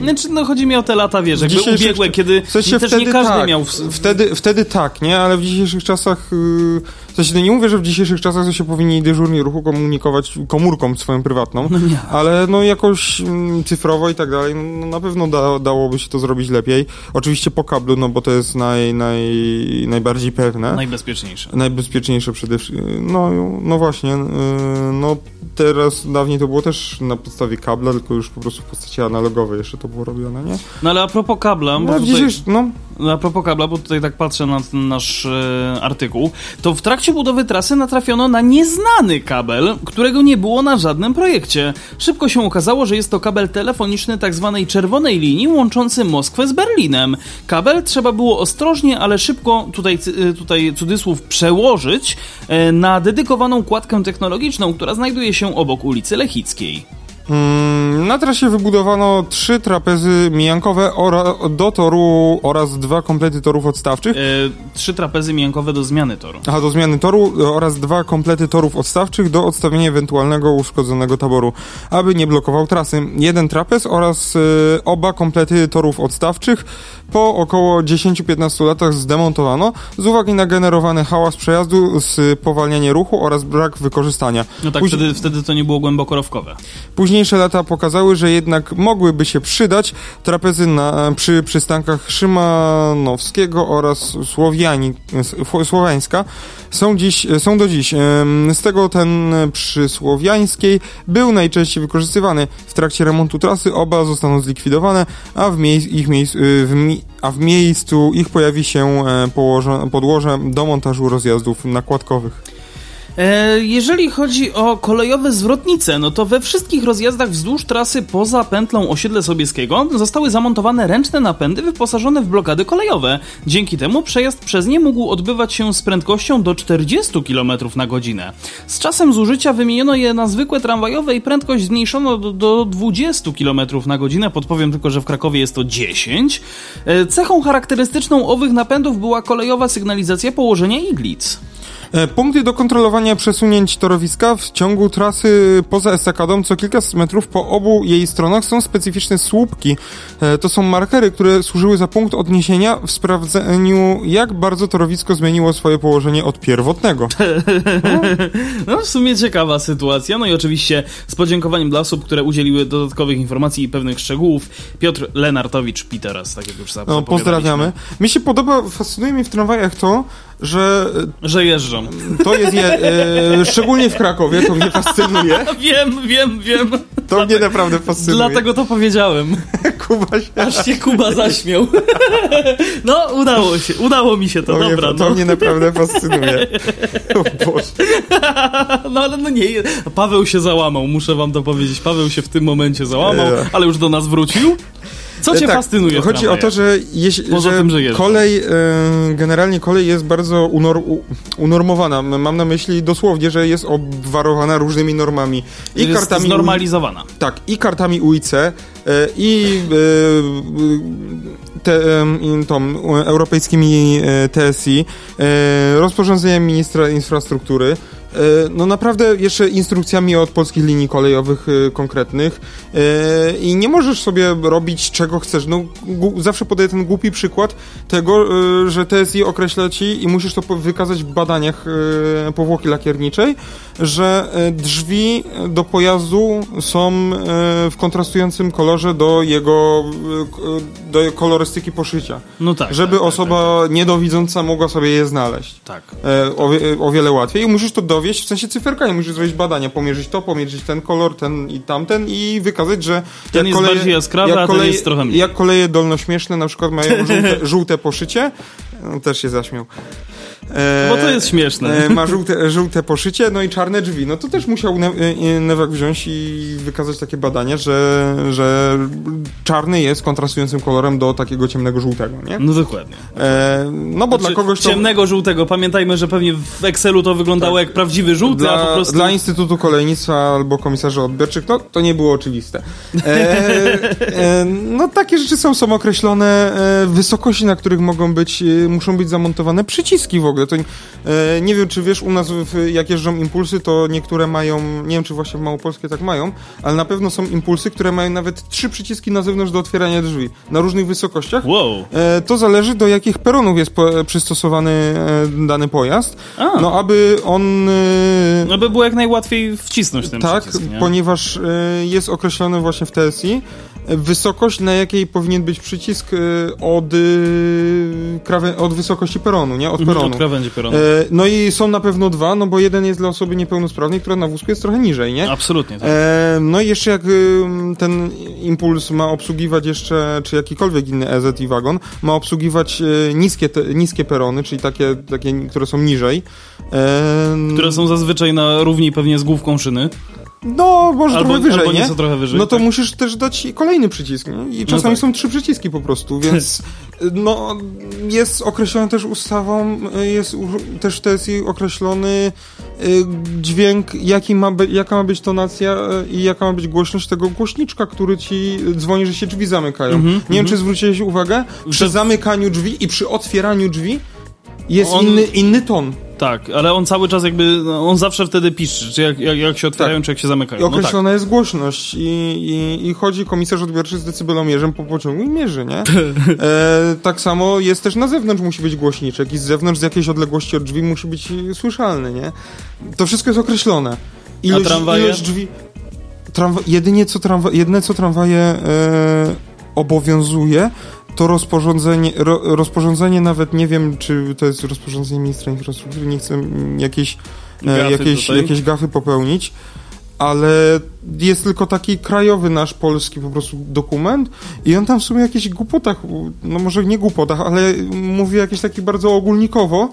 Znaczy, no chodzi mi o te lata, wiesz, jakby dzisiejszych- ubiegłe, kiedy W sensie też wtedy nie każdy tak, miał... W, wtedy, wtedy tak, nie? Ale w dzisiejszych czasach... Yy, w sensie, no nie mówię, że w dzisiejszych czasach to się powinni dyżurni ruchu komunikować komórką swoją prywatną, no nie. ale no jakoś mm, cyfrowo i tak dalej, no na pewno da, dałoby się to zrobić lepiej. Oczywiście po kablu, no bo to jest naj, naj, najbardziej pewne. Najbezpieczniejsze. Najbezpieczniejsze przede wszystkim. No, no właśnie. Yy, no teraz, dawniej to było też na podstawie kabla, tylko już po prostu w postaci analogowej jeszcze to było robione, nie? No ale a propos kabla, bo No, tutaj, dzisiejszy, no, a propos kabla, bo tutaj tak patrzę na ten nasz e, artykuł, to w trakcie budowy trasy natrafiono na nieznany kabel, którego nie było na żadnym projekcie. Szybko się okazało, że jest to kabel telefoniczny tak zwanej czerwonej linii łączący Moskwę z Berlinem. Kabel trzeba było ostrożnie, ale szybko, tutaj, e, tutaj cudzysłów, przełożyć e, na dedykowaną kładkę technologiczną, która znajduje się obok ulicy Lechickiej. Mm, Na trasie wybudowano trzy trapezy mijankowe ora, do toru oraz dwa komplety torów odstawczych. E, trzy trapezy miękkowe do zmiany toru. Aha, do zmiany toru e, oraz dwa komplety torów odstawczych do odstawienia ewentualnego uszkodzonego taboru, aby nie blokował trasy. Jeden trapez oraz e, oba komplety torów odstawczych po około 10-15 latach zdemontowano z uwagi na generowany hałas przejazdu, spowalnianie ruchu oraz brak wykorzystania. No tak, Później- wtedy, wtedy to nie było głęboko rowkowe. Późniejsze lata pokazały, że jednak mogłyby się przydać trapezy na, przy przystankach Szymanowskiego oraz Słowiani, Sło- Słowiańska. Są, dziś, są do dziś. Z tego ten przy Słowiańskiej był najczęściej wykorzystywany. W trakcie remontu trasy oba zostaną zlikwidowane, a w, mie- ich miejsc, w mi- a w miejscu ich pojawi się e, podłoże do montażu rozjazdów nakładkowych. E, jeżeli chodzi o kolejowe zwrotnice, no to we wszystkich rozjazdach wzdłuż trasy poza pętlą osiedle Sobieskiego zostały zamontowane ręczne napędy wyposażone w blokady kolejowe. Dzięki temu przejazd przez nie mógł odbywać się z prędkością do 40 km na godzinę. Z czasem zużycia wymieniono je na zwykłe tramwajowe i prędkość zmniejszono do, do 20 km na godzinę. Podpowiem tylko, że w Krakowie jest to 10. E, Cechą charakterystyczną owych napędów była kolejowa sygnalizacja położenia iglic. E, punkty do kontrolowania przesunięć torowiska w ciągu trasy poza estakadą co kilkaset metrów po obu jej stronach są specyficzne słupki. E, to są markery, które służyły za punkt odniesienia w sprawdzeniu, jak bardzo torowisko zmieniło swoje położenie od pierwotnego. No w sumie ciekawa sytuacja. No i oczywiście z podziękowaniem dla osób, które udzieliły dodatkowych informacji i pewnych szczegółów. Piotr Lenartowicz Piteras, tak jak już No, pozdrawiamy. Mi się podoba, fascynuje mnie w tramwajach to, że Że jeżdżą. to jest, je, e, szczególnie w Krakowie, to mnie fascynuje. Wiem, wiem, wiem. To mnie naprawdę fascynuje. Dlatego to powiedziałem. Kuba się... Aż się Kuba zaśmiał. No, udało się. Udało mi się to, To, dobra. mnie, to no. mnie naprawdę fascynuje. O Boże. no ale no nie, Paweł się załamał, muszę wam to powiedzieć. Paweł się w tym momencie załamał, E. ale już do nas wrócił. Co cię Tak, fascynuje Chodzi o to, że, jeś, że tym, że kolej, e, generalnie kolej jest bardzo unor, u, unormowana. Mam na myśli dosłownie, że jest obwarowana różnymi normami. I jest kartami znormalizowana. Tak, i kartami UIC, e, i e, te, e, europejskimi e, TSI, e, rozporządzeniem ministra infrastruktury. E, No naprawdę jeszcze instrukcjami od polskich linii kolejowych e, konkretnych e, i nie możesz sobie robić czego chcesz. No, zawsze podaję ten głupi przykład tego, że TSI określa ci i musisz to wykazać w badaniach powłoki lakierniczej, że drzwi do pojazdu są w kontrastującym kolorze do jego do kolorystyki poszycia. No tak. Żeby tak, tak, osoba niedowidząca mogła sobie je znaleźć. Tak. tak. O, o wiele łatwiej i musisz to dowieść w sensie cyferkami, musisz zrobić badania, pomierzyć to, pomierzyć ten kolor, ten i tamten i wykazać, że Ten jest bardziej jaskrawy, a ten jest trochę mniej. Jak koleje dolnośmieszne na przykład mają żółte, żółte poszycie, no, też się zaśmiał. E, Bo to jest śmieszne. E, ma żółte, żółte poszycie, no i czarne drzwi. No to też musiał e, Newak wziąć i wykazać takie badanie, że, że czarny jest kontrastującym kolorem do takiego ciemnego żółtego, nie? No dokładnie. E, no bo Znaczy, dla kogoś to... Ciemnego żółtego. Pamiętajmy, że pewnie w Excelu to wyglądało jak prawdziwy żółty, a po Dla, prostu... dla Instytutu Kolejnictwa albo komisarzy odbiorczych, no to nie było oczywiste. E, e, no takie rzeczy są, są określone, wysokości, na których mogą być, muszą być zamontowane przyciski w ogóle. To, e, nie wiem, czy wiesz, u nas jak jeżdżą impulsy, to niektóre mają, nie wiem, czy właśnie w Małopolskie tak mają, ale na pewno są impulsy, które mają nawet trzy przyciski na zewnątrz do otwierania drzwi, na różnych wysokościach. Wow. E, To zależy do jakich peronów jest po, przystosowany e, dany pojazd. A. No aby on e, No by było jak najłatwiej wcisnąć ten tak, przycisk, nie? ponieważ e, jest określony właśnie w TSI e, wysokość, na jakiej powinien być przycisk e, od, e, od wysokości peronu, nie? Od Mhm, peronu. Krawędzi. E, no i są na pewno dwa, no bo jeden jest dla osoby niepełnosprawnej, która na wózku jest trochę niżej, nie? Absolutnie tak. E, no i jeszcze jak ten impuls ma obsługiwać jeszcze, czy jakikolwiek inny EZ i wagon, ma obsługiwać e, niskie, te, niskie perony, czyli takie, takie, które są niżej. E, Które są zazwyczaj na równi pewnie z główką szyny. No, może Albo, trochę wyżej, nie? nieco trochę wyżej. No to tak. musisz też dać kolejny przycisk, nie? I czasami tak. są trzy przyciski po prostu, więc no, jest określony też ustawą, jest też to jest określony y, dźwięk, jaki ma by, jaka ma być tonacja y, i jaka ma być głośność tego głośniczka, który ci dzwoni, że się drzwi zamykają. Mhm, nie wiem, czy zwróciłeś uwagę, przy zamykaniu drzwi i przy otwieraniu drzwi jest On- inny, inny ton. Tak, ale on cały czas jakby, no, on zawsze wtedy pisze, czy jak, jak, jak się otwierają, Tak. czy jak się zamykają. I No tak. określona jest głośność i, i, i chodzi komisarz odbiorczy z decybelomierzem po pociągu i mierzy, nie? E, tak samo jest też na zewnątrz musi być głośniczek i z zewnątrz z jakiejś odległości od drzwi musi być słyszalny, nie? To wszystko jest określone. Ilość, tramwaje? ilość drzwi... Tramwa, jedynie co tramwa, jedyne co tramwaje e, obowiązuje to rozporządzenie, ro, rozporządzenie nawet nie wiem, czy to jest rozporządzenie ministra infrastruktury, nie chcę jakiejś, e, Gafy jakieś, tutaj. jakieś gafy popełnić, ale jest tylko taki krajowy nasz polski po prostu dokument i on tam w sumie o jakichś głupotach, no może nie głupotach, ale mówi jakieś takie bardzo ogólnikowo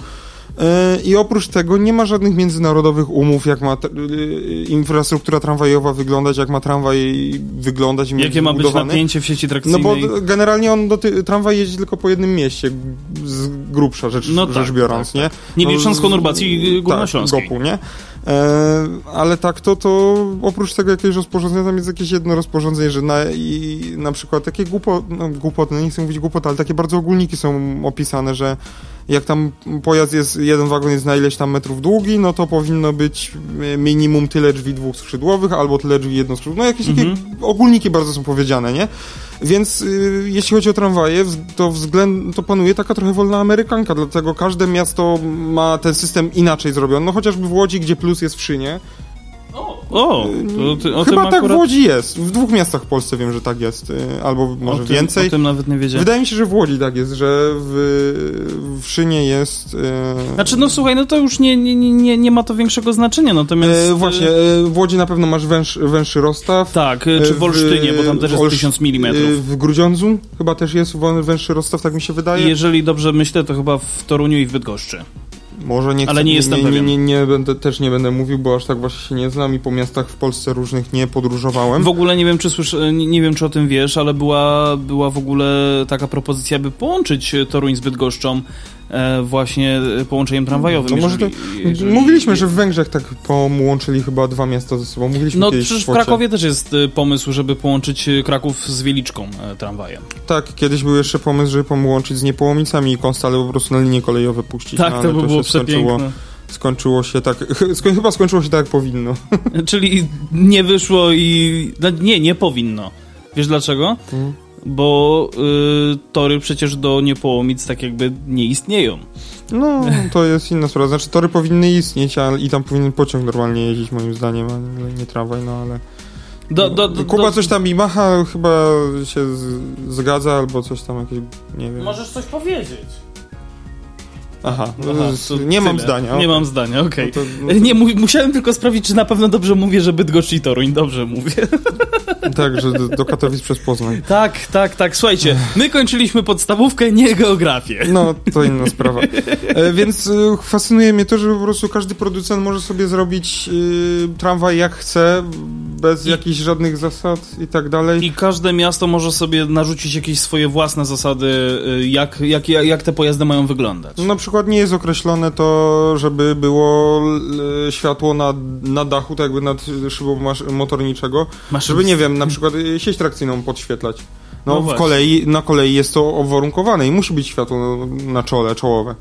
i oprócz tego nie ma żadnych międzynarodowych umów, jak ma t- y, infrastruktura tramwajowa wyglądać, jak ma tramwaj wyglądać Jakie ma być zbudowany. napięcie w sieci No trakcyjnej? bo generalnie on doty- tramwaj jeździ tylko po jednym mieście, z grubsza rzecz, No tak, rzecz biorąc, nie? Nie No, licząc z- konurbacji y, górnośląskiej. Tak, GOP-u, nie? E, ale tak, to, to oprócz tego jakiegoś rozporządzenia, tam jest jakieś jedno rozporządzenie, że na, i na przykład takie głupo, no, głupoty, no nie chcę mówić głupot, ale takie bardzo ogólniki są opisane, że jak tam pojazd jest, jeden wagon jest na ileś tam metrów długi, no to powinno być e, minimum tyle drzwi dwuskrzydłowych, albo tyle drzwi jednoskrzydłowych. No jakieś takie ogólniki bardzo są powiedziane, nie? Więc y, jeśli chodzi o tramwaje, to względ, to panuje taka trochę wolna amerykanka, dlatego każde miasto ma ten system inaczej zrobiony. No chociażby w Łodzi, gdzie plus jest w szynie. O, to, o Chyba tak akurat, w Łodzi jest. W dwóch miastach w Polsce wiem, że tak jest. y, Albo może o tym, więcej. O tym nawet nie wiedziałem. Wydaje mi się, że w Łodzi tak jest, że w, w szynie jest. E, Znaczy, no słuchaj, no to już nie, nie, nie, nie ma to większego znaczenia, natomiast... e, właśnie, e, w Łodzi na pewno masz węż, węższy rozstaw. Tak, czy w Olsztynie, bo tam też jest Olsz- 1000 mm. W Grudziądzu chyba też jest węższy rozstaw, tak mi się wydaje. Jeżeli dobrze myślę, to chyba w Toruniu i w Bydgoszczy. Może nie chcę, Ale nie jestem nie, nie, nie, nie będę, też nie będę mówił, bo aż tak właśnie się nie znam i po miastach w Polsce różnych nie podróżowałem. W ogóle nie wiem, czy słysz, nie, wiem, czy o tym wiesz, ale była, była w ogóle taka propozycja, by połączyć Toruń z Bydgoszczą właśnie połączeniem tramwajowym. No może jeżeli- to, jeżeli- mówiliśmy, że w Węgrzech tak połączyli chyba dwa miasta ze sobą. Mówiliśmy No przecież w. Krakowie też jest e, pomysł, żeby połączyć e, Kraków z Wieliczką e, tramwajem. Tak, kiedyś był jeszcze pomysł, żeby połączyć z Niepołomicami i Konstale po prostu na linie kolejowe puścić. Tak, no, to by było się skończyło, przepiękne. skończyło się tak, chyba skończyło się tak jak powinno. Czyli nie wyszło i... No, nie, nie powinno. Wiesz dlaczego? Mhm. Bo y, tory przecież do Niepołomic tak jakby nie istnieją. No, to jest inna sprawa. Znaczy, tory powinny istnieć, ale i tam powinien pociąg normalnie jeździć, moim zdaniem, ale nie tramwaj, no ale... Do, do, do, Kuba do... coś tam i macha, chyba się z, zgadza, albo coś tam jakieś, nie wiem. Możesz coś powiedzieć. Aha, no, Aha, nie mam tyle. zdania. Nie okej. mam zdania, okej. No to- no Nie, mu- musiałem tylko sprawdzić, czy na pewno dobrze mówię, że Bydgoszcz i Toruń. Dobrze mówię. Tak, że do, Katowic przez Poznań. tak, tak, tak. Słuchajcie, my kończyliśmy podstawówkę, nie geografię. No, to inna sprawa. E, więc e, fascynuje mnie to, że po prostu każdy producent może sobie zrobić e, tramwaj jak chce, bez I- jakichś żadnych zasad i tak dalej. I każde miasto może sobie narzucić jakieś swoje własne zasady, y, jak, jak, jak te pojazdy mają wyglądać. Na przykład nie jest określone to, żeby było e, światło na, na dachu, tak jakby nad szybą motorniczego, Masz żeby, nie wiem, na przykład e, sieć trakcyjną podświetlać. No, No w kolei, na kolei jest to uwarunkowane i musi być światło na czole, czołowe.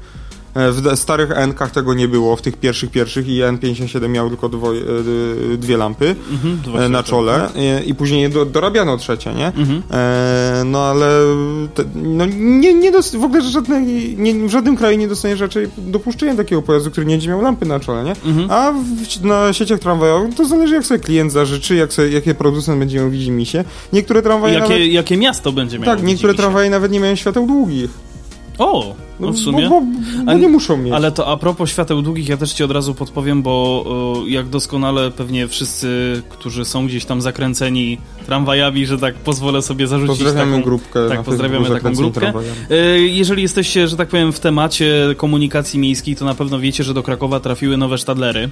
E, W starych N-kach tego nie było, w tych pierwszych pierwszych i N57 miał tylko dwoje, e, dwie lampy Mhm, e, na czole e, i później do, dorabiano trzecie, nie? Mhm. E, no ale te, no, nie, nie dos- w ogóle żadnej, nie, w żadnym kraju nie dostaniesz raczej dopuszczenia takiego pojazdu, który nie będzie miał lampy na czole, nie? Mhm. A w, na sieciach tramwajowych to zależy jak sobie klient zażyczy, jak sobie, jakie producent będzie miał widzimisię. Niektóre tramwaje Jakie, nawet... jakie miasto będzie miało? Tak, niektóre tramwaje nawet nie mają świateł długich. O, no w sumie. Bo, bo, bo nie muszą mieć. Ale to a propos świateł długich, ja też ci od razu podpowiem, bo o, jak doskonale pewnie wszyscy, którzy są gdzieś tam zakręceni tramwajami, że tak pozwolę sobie zarzucić Pozdrawiamy taką... grupkę. tak, pozdrawiamy taką grupkę. tramwajami. E, Jeżeli jesteście, że tak powiem, w temacie komunikacji miejskiej, to na pewno wiecie, że do Krakowa trafiły nowe Stadlery.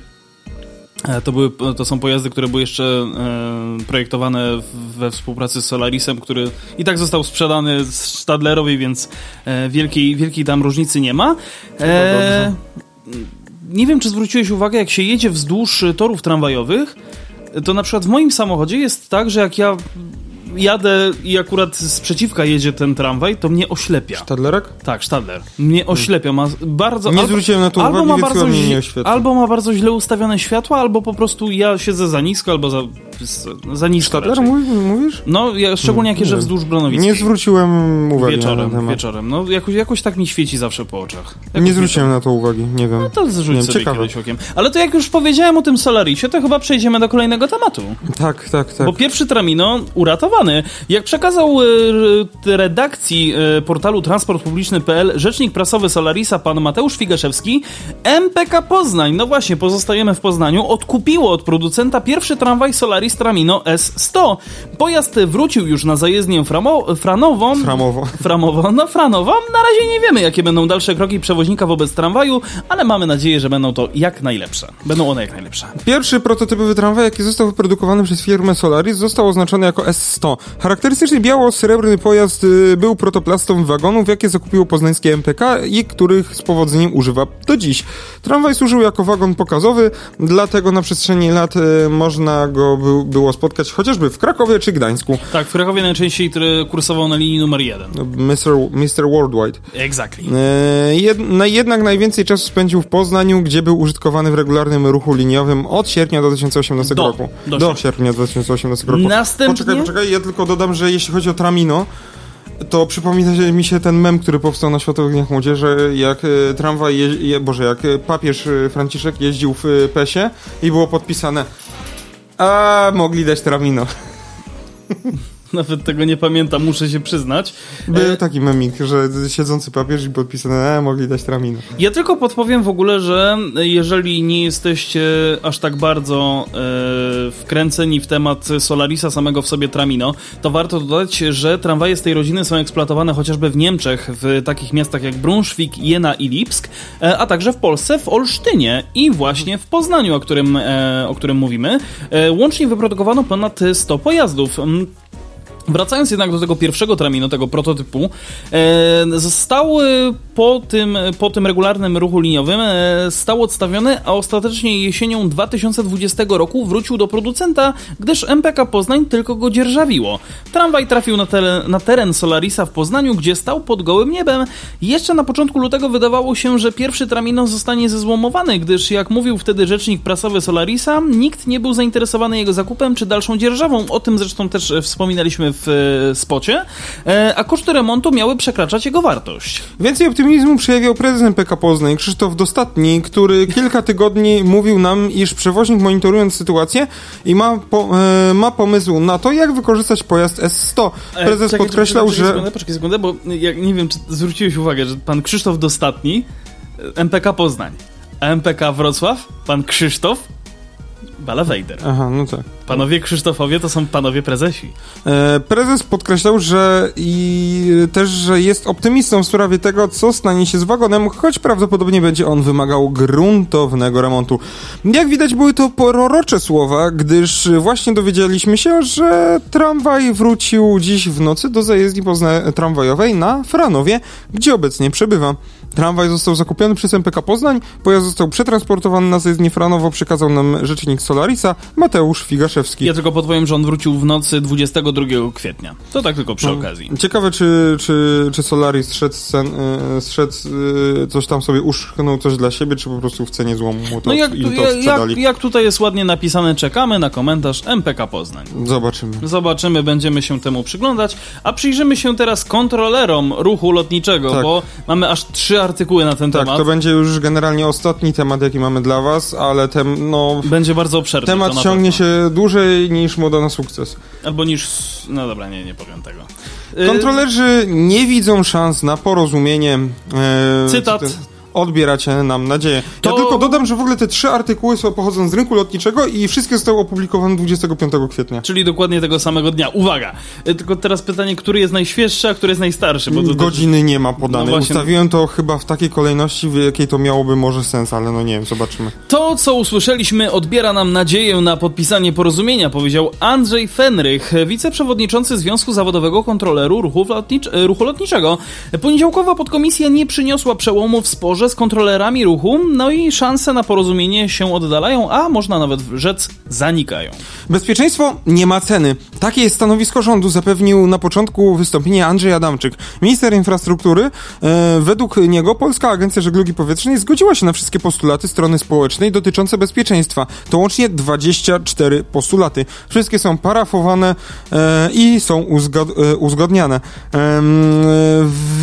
E, To, były, to są pojazdy, które były jeszcze e, projektowane w- we współpracy z Solarisem, który i tak został sprzedany z Stadlerowi, więc e, wielkiej, wielkiej tam różnicy nie ma. E, nie wiem, czy zwróciłeś uwagę, jak się jedzie wzdłuż torów tramwajowych, to na przykład w moim samochodzie jest tak, że jak ja jadę i akurat z przeciwka jedzie ten tramwaj, to mnie oślepia. Stadlerek? Tak, Stadler. Mnie oślepia. Ma bardzo, Nie albo, zwróciłem na to albo uwagi, ma bardzo, źle- albo ma bardzo źle ustawione światła, albo po prostu ja siedzę za nisko, albo za, za nisko Stadler mówisz? No, ja, szczególnie jak jeżdżę wiem. wzdłuż Bronowickiej. Nie zwróciłem uwagi na Wieczorem, ten temat. wieczorem. No, jakoś, jakoś tak mi świeci zawsze po oczach. Jakoś Nie zwróciłem na to uwagi, nie wiem. No to zrzuć Nie, sobie ciekawe. kiedyś okiem. Ale to jak już powiedziałem o tym Solarisie, to chyba przejdziemy do kolejnego tematu. Tak, tak, tak. Bo pierwszy Tramino uratowany. Jak przekazał e, redakcji e, portalu transportpubliczny.pl rzecznik prasowy Solarisa pan Mateusz Figaszewski, MPK Poznań, no właśnie, pozostajemy w Poznaniu, odkupiło od producenta pierwszy tramwaj Solaris Tramino S100. Pojazd wrócił już na zajezdnię framo, franową. Framowo. Framowo, no Franowo. Na razie nie wiemy, jakie będą dalsze kroki przewoźnika wobec tramwaju, ale mamy nadzieję, że będą to jak najlepsze. Będą one jak najlepsze. Pierwszy prototypowy tramwaj, jaki został wyprodukowany przez firmę Solaris, został oznaczony jako S100. Charakterystyczny biało-srebrny pojazd y, był protoplastą wagonów, jakie zakupiło poznańskie MPK i których z powodzeniem używa do dziś. Tramwaj służył jako wagon pokazowy, dlatego na przestrzeni lat y, można go było by, było spotkać chociażby w Krakowie czy Gdańsku. Tak, w Krakowie najczęściej który kursował na linii numer jeden. Mr. Mr. Worldwide. Exactly. E, jed, na, jednak najwięcej czasu spędził w Poznaniu, gdzie był użytkowany w regularnym ruchu liniowym od sierpnia 2018 Do. roku. Do Do, sierpnia 2018 roku. Następnie- Poczekaj, poczekaj, ja tylko dodam, że jeśli chodzi o Tramino, to przypomina mi się ten mem, który powstał na Światowych Dniach Młodzieży, jak e, tramwaj, je, boże, jak e, papież Franciszek jeździł w PESie i było podpisane a mogli dać Tramino. Nawet tego nie pamiętam, muszę się przyznać. Był taki memik, że siedzący papież i podpisane a mogli dać Tramino. Ja tylko podpowiem w ogóle, że jeżeli nie jesteście aż tak bardzo e, wkręceni w temat Solarisa samego w sobie Tramino, to warto dodać, że tramwaje z tej rodziny są eksploatowane chociażby w Niemczech, w takich miastach jak Brunszwik, Jena i Lipsk, e, a także w Polsce, w Olsztynie i właśnie w Poznaniu, o którym, e, o którym mówimy. E, łącznie wyprodukowano ponad 100 pojazdów. Wracając jednak do tego pierwszego tramino, tego prototypu, e, został e, po tym, po tym regularnym ruchu liniowym e, stał odstawiony, a ostatecznie jesienią 2020 roku wrócił do producenta, gdyż MPK Poznań tylko go dzierżawiło. Tramwaj trafił na, tele, na teren Solarisa w Poznaniu, gdzie stał pod gołym niebem. Jeszcze na początku lutego wydawało się, że pierwszy tramino zostanie zezłomowany, gdyż jak mówił wtedy rzecznik prasowy Solarisa, nikt nie był zainteresowany jego zakupem czy dalszą dzierżawą. O tym zresztą też wspominaliśmy w e, spocie, e, a koszty remontu miały przekraczać jego wartość. Więcej optymizmu przejawiał prezes MPK Poznań, Krzysztof Dostatni, który kilka tygodni mówił nam, iż przewoźnik monitorując sytuację i ma, po, e, ma pomysł na to, jak wykorzystać pojazd S100. E, Prezes czekaj, podkreślał, poczekaj że... Sekundę, poczekaj sekundę, bo jak, nie wiem, czy zwróciłeś uwagę, że pan Krzysztof Dostatni, MPK Poznań, a MPK Wrocław, pan Krzysztof Balawejder. Aha, no tak. Panowie Krzysztofowie to są panowie prezesi. E, prezes podkreślał, że i też, że jest optymistą w sprawie tego, co stanie się z wagonem, choć prawdopodobnie będzie on wymagał gruntownego remontu. Jak widać, były to prorocze słowa, gdyż właśnie dowiedzieliśmy się, że tramwaj wrócił dziś w nocy do zajezdni pozna- tramwajowej na Franowie, gdzie obecnie przebywa. Tramwaj został zakupiony przez MPK Poznań, pojazd został przetransportowany na zajezdnię Franowo, przekazał nam rzecznik Solarisa Mateusz Figaszewski. Ja tylko podpowiem, że on wrócił w nocy 22 kwietnia. To tak tylko przy okazji. Ciekawe, czy, czy, czy Solaris szedł, scen, y, szedł y, coś tam sobie uszchnął coś dla siebie, czy po prostu w cenie złomu mu to, No jak, im to jak, sprzedali. jak tutaj jest ładnie napisane, czekamy na komentarz MPK Poznań. Zobaczymy. Zobaczymy, będziemy się temu przyglądać, a przyjrzymy się teraz kontrolerom ruchu lotniczego, Tak. bo mamy aż trzy artykuły na ten Tak, temat. to będzie już generalnie ostatni temat, jaki mamy dla was, ale tem, no, Będzie bardzo obszerny. temat ciągnie się dłużej niż moda na sukces. Albo niż... No dobra, nie, nie powiem tego. Y, Kontrolerzy nie widzą szans na porozumienie. E, Cytat. Odbieracie nam nadzieję. To- Ja tylko dodam, że w ogóle te trzy artykuły są pochodzą z rynku lotniczego i wszystkie zostały opublikowane 25 kwietnia. Czyli dokładnie tego samego dnia. Uwaga! Y, Tylko teraz pytanie, który jest najświeższy, a który jest najstarszy? Bo to Godziny nie ma podane. No. Ustawiłem to chyba w takiej kolejności, w jakiej to miałoby może sens, ale no nie wiem, zobaczymy. To, co usłyszeliśmy, odbiera nam nadzieję na podpisanie porozumienia, powiedział Andrzej Fenrych, wiceprzewodniczący Związku Zawodowego Kontroleru Ruchu, lotnicz ruchu Lotniczego. Poniedziałkowa podkomisja nie przyniosła przełomu w sporze z kontrolerami ruchu, no i szanse na porozumienie się oddalają, a można nawet rzec zanikają. Bezpieczeństwo nie ma ceny. Takie jest stanowisko rządu, zapewnił na początku wystąpienia Andrzej Adamczyk. Minister infrastruktury, e, według niego Polska Agencja Żeglugi Powietrznej zgodziła się na wszystkie postulaty strony społecznej dotyczące bezpieczeństwa. To łącznie 24 postulaty. Wszystkie są parafowane e, i są uzgod, e, uzgodniane.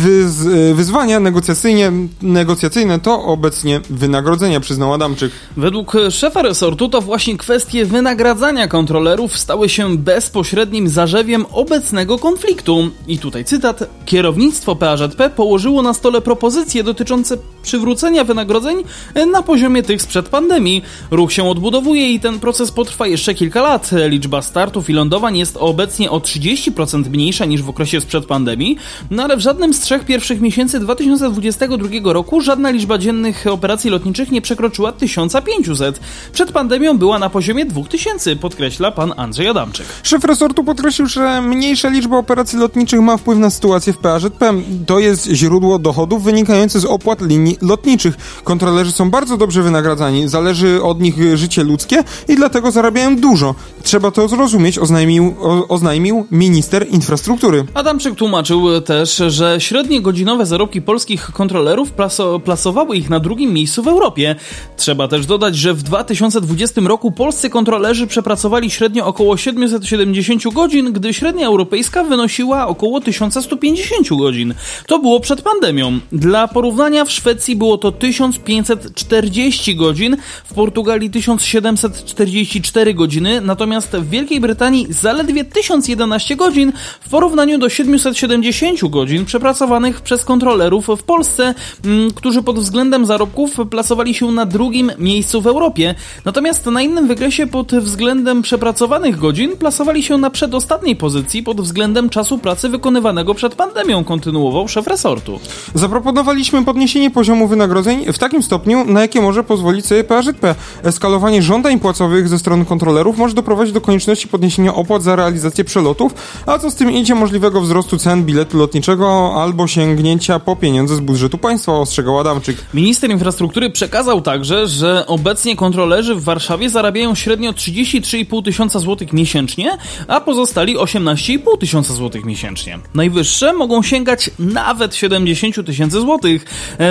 Wyz, e, wyzwania negocjacyjnie, negocjacyjne to obecnie wynagrodzenia, przyznał Adamczyk. Według szefa resortu to właśnie kwestie wynagradzania kontrolerów stały się bezpośrednim zarzewiem obecnego konfliktu. I tutaj cytat. Kierownictwo PAŻP położyło na stole propozycje dotyczące przywrócenia wynagrodzeń na poziomie tych sprzed pandemii. Ruch się odbudowuje i ten proces potrwa jeszcze kilka lat. Liczba startów i lądowań jest obecnie o 30% mniejsza niż w okresie sprzed pandemii, no ale w żadnym z trzech pierwszych miesięcy 2022 roku żadne żadna liczba dziennych operacji lotniczych nie przekroczyła 1500. Przed pandemią była na poziomie 2000, podkreśla pan Andrzej Adamczyk. Szef resortu podkreślił, że mniejsza liczba operacji lotniczych ma wpływ na sytuację w PAŻP. To jest źródło dochodów wynikające z opłat linii lotniczych. Kontrolerzy są bardzo dobrze wynagradzani, zależy od nich życie ludzkie i dlatego zarabiają dużo. Trzeba to zrozumieć, oznajmił, o, oznajmił minister infrastruktury. Adamczyk tłumaczył też, że średnie godzinowe zarobki polskich kontrolerów plaso, plasowały ich na drugim miejscu w Europie. Trzeba też dodać, że w 2020 roku polscy kontrolerzy przepracowali średnio około 770 godzin, gdy średnia europejska wynosiła około 1150 godzin. To było przed pandemią. Dla porównania w Szwecji było to 1540 godzin, w Portugalii 1744 godziny, natomiast w Wielkiej Brytanii zaledwie 1011 godzin w porównaniu do 770 godzin przepracowanych przez kontrolerów w Polsce, mm, którzy pod względem zarobków placowali się na drugim miejscu w Europie. Natomiast na innym wykresie pod względem przepracowanych godzin plasowali się na przedostatniej pozycji pod względem czasu pracy wykonywanego przed pandemią, kontynuował szef resortu. Zaproponowaliśmy podniesienie poziomu wynagrodzeń w takim stopniu, na jakie może pozwolić sobie PAŻP. Eskalowanie żądań płacowych ze strony kontrolerów może doprowadzić do konieczności podniesienia opłat za realizację przelotów, a co z tym idzie możliwego wzrostu cen biletu lotniczego albo sięgnięcia po pieniądze z budżetu państwa, ostrzegał Adamczyk. Minister infrastruktury przekazał także, że obecnie kontrolerzy w Warszawie zarabiają średnio 33,5 tysiąca złotych miesięcznie, a pozostali 18,5 tysiąca złotych miesięcznie. Najwyższe mogą sięgać nawet 70 tysięcy złotych.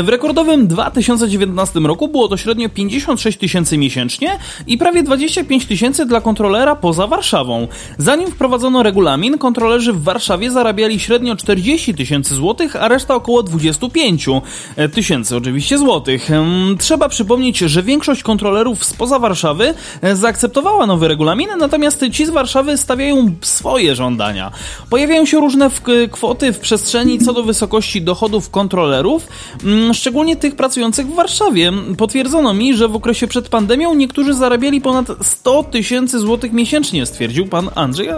W rekordowym 2019 roku było to średnio 56 tysięcy miesięcznie i prawie 25 tysięcy dla kontrolera poza Warszawą. Zanim wprowadzono regulamin, kontrolerzy w Warszawie zarabiali średnio 40 tysięcy złotych, a reszta około 25 tysięcy oczywiście złotych. Trzeba przypomnieć, że większość kontrolerów spoza Warszawy zaakceptowała nowy regulamin, natomiast ci z Warszawy stawiają swoje żądania. Pojawiają się różne kwoty w przestrzeni co do wysokości dochodów kontrolerów, szczególnie tych pracujących w Warszawie. Potwierdzono mi, że w okresie przed pandemią niektórzy zarabiali ponad 100 tysięcy złotych miesięcznie, stwierdził pan Andrzej, yy,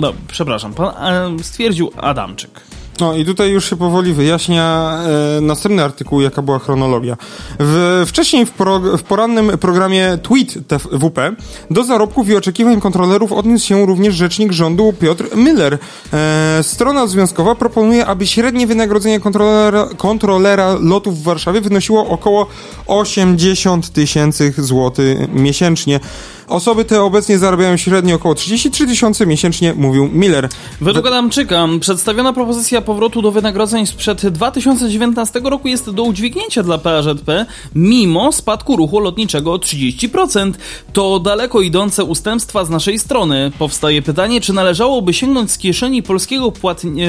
no, przepraszam, pan stwierdził Adamczyk. No i tutaj już się powoli wyjaśnia e, następny artykuł, jaka była chronologia. W, wcześniej w, pro, w porannym programie Tweet TWP do zarobków i oczekiwań kontrolerów odniósł się również rzecznik rządu Piotr Miller. E, strona związkowa proponuje, aby średnie wynagrodzenie kontrolera, kontrolera lotów w Warszawie wynosiło około 80 tysięcy złotych miesięcznie. Osoby te obecnie zarabiają średnio około 33 tysiące miesięcznie, mówił Miller. Według Adamczyka przedstawiona propozycja powrotu do wynagrodzeń sprzed 2019 roku jest do udźwignięcia dla PAŻP, mimo spadku ruchu lotniczego o 30%. To daleko idące ustępstwa z naszej strony. Powstaje pytanie, czy należałoby sięgnąć z kieszeni polskiego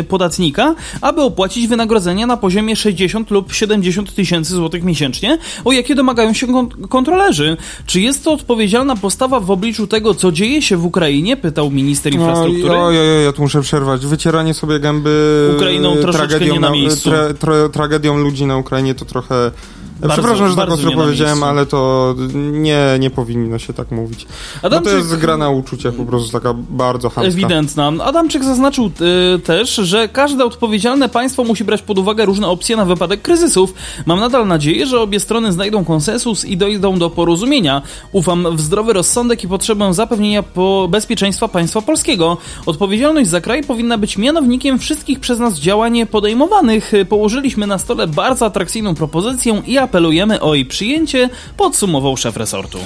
podatnika, aby opłacić wynagrodzenia na poziomie 60 lub 70 tysięcy złotych miesięcznie, o jakie domagają się kontrolerzy. Czy jest to odpowiedzialna postawa w obliczu tego, co dzieje się w Ukrainie? Pytał minister infrastruktury. Oj, oj, oj, ja tu muszę przerwać. Wycieranie sobie gęby Ukrainą tragedią, nie na, miejscu. Tra, tra, tragedią ludzi na Ukrainie to trochę bardzo, Przepraszam, że tak ostro powiedziałem, ale to nie, nie powinno się tak mówić. Adamczyk, no to jest gra na uczuciach po prostu taka bardzo chamska. Ewidentna. Adamczyk zaznaczył y, też, że każde odpowiedzialne państwo musi brać pod uwagę różne opcje na wypadek kryzysów. Mam nadal nadzieję, że obie strony znajdą konsensus i dojdą do porozumienia. Ufam w zdrowy rozsądek i potrzebę zapewnienia po bezpieczeństwa państwa polskiego. Odpowiedzialność za kraj powinna być mianownikiem wszystkich przez nas działań podejmowanych. Położyliśmy na stole bardzo atrakcyjną propozycję i apelujemy o jej przyjęcie, podsumował szef resortu.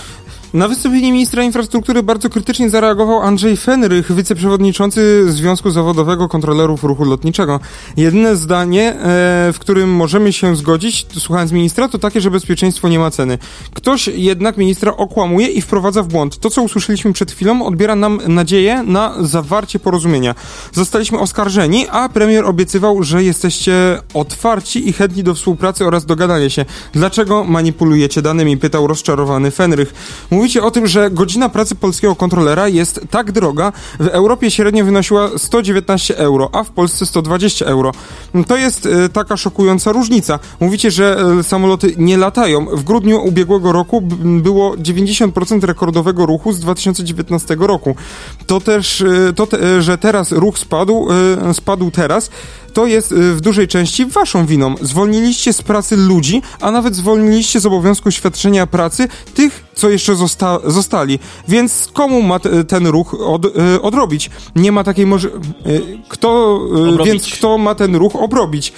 Na wystąpienie ministra infrastruktury bardzo krytycznie zareagował Andrzej Fenrych, wiceprzewodniczący Związku Zawodowego Kontrolerów Ruchu Lotniczego. Jedyne zdanie, e, w którym możemy się zgodzić, słuchając ministra, to takie, że bezpieczeństwo nie ma ceny. Ktoś jednak ministra okłamuje i wprowadza w błąd. To, co usłyszeliśmy przed chwilą, odbiera nam nadzieję na zawarcie porozumienia. Zostaliśmy oskarżeni, a premier obiecywał, że jesteście otwarci i chętni do współpracy oraz dogadania się. Dlaczego manipulujecie danymi? Pytał rozczarowany Fenrych Mówicie o tym, że godzina pracy polskiego kontrolera jest tak droga, w Europie średnio wynosiła 119 euro, a w Polsce 120 euro. To jest e, taka szokująca różnica. Mówicie, że e, samoloty nie latają. W grudniu ubiegłego roku było 90% rekordowego ruchu z 2019 roku. To też, e, to te, że teraz ruch spadł, spadł teraz, to jest w dużej części waszą winą. Zwolniliście z pracy ludzi, a nawet zwolniliście z obowiązku świadczenia pracy tych, co jeszcze zosta zostali. Więc komu ma ten ruch od, y, odrobić? Nie ma takiej możliwości. Kto, y, więc kto ma ten ruch obrobić?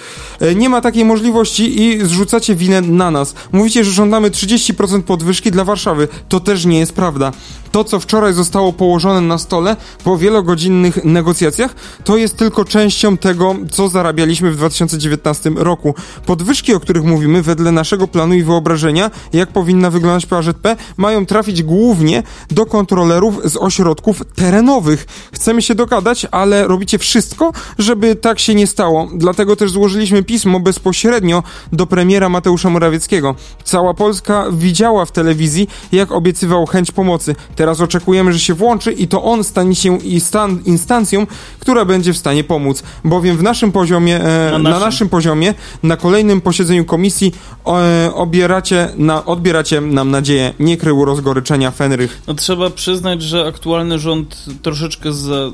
Nie ma takiej możliwości i zrzucacie winę na nas. Mówicie, że żądamy 30% podwyżki dla Warszawy. To też nie jest prawda. To, co wczoraj zostało położone na stole po wielogodzinnych negocjacjach, to jest tylko częścią tego, co zarabialiśmy w 2019 roku. Podwyżki, o których mówimy, wedle naszego planu i wyobrażenia, jak powinna wyglądać PAŻP, mają trafić głównie do kontrolerów z ośrodków terenowych. Chcemy się dogadać, ale robicie wszystko, żeby tak się nie stało. Dlatego też złożyliśmy pismo bezpośrednio do premiera Mateusza Morawieckiego. Cała Polska widziała w telewizji, jak obiecywał chęć pomocy. Oczekujemy, że się włączy i to on stanie się instancją, która będzie w stanie pomóc. Bowiem w naszym poziomie, e, na, naszym. na naszym poziomie, na kolejnym posiedzeniu komisji e, obieracie, na, odbieracie nam nadzieję. Nie krył rozgoryczenia Fenrych. No trzeba przyznać, że aktualny rząd troszeczkę za...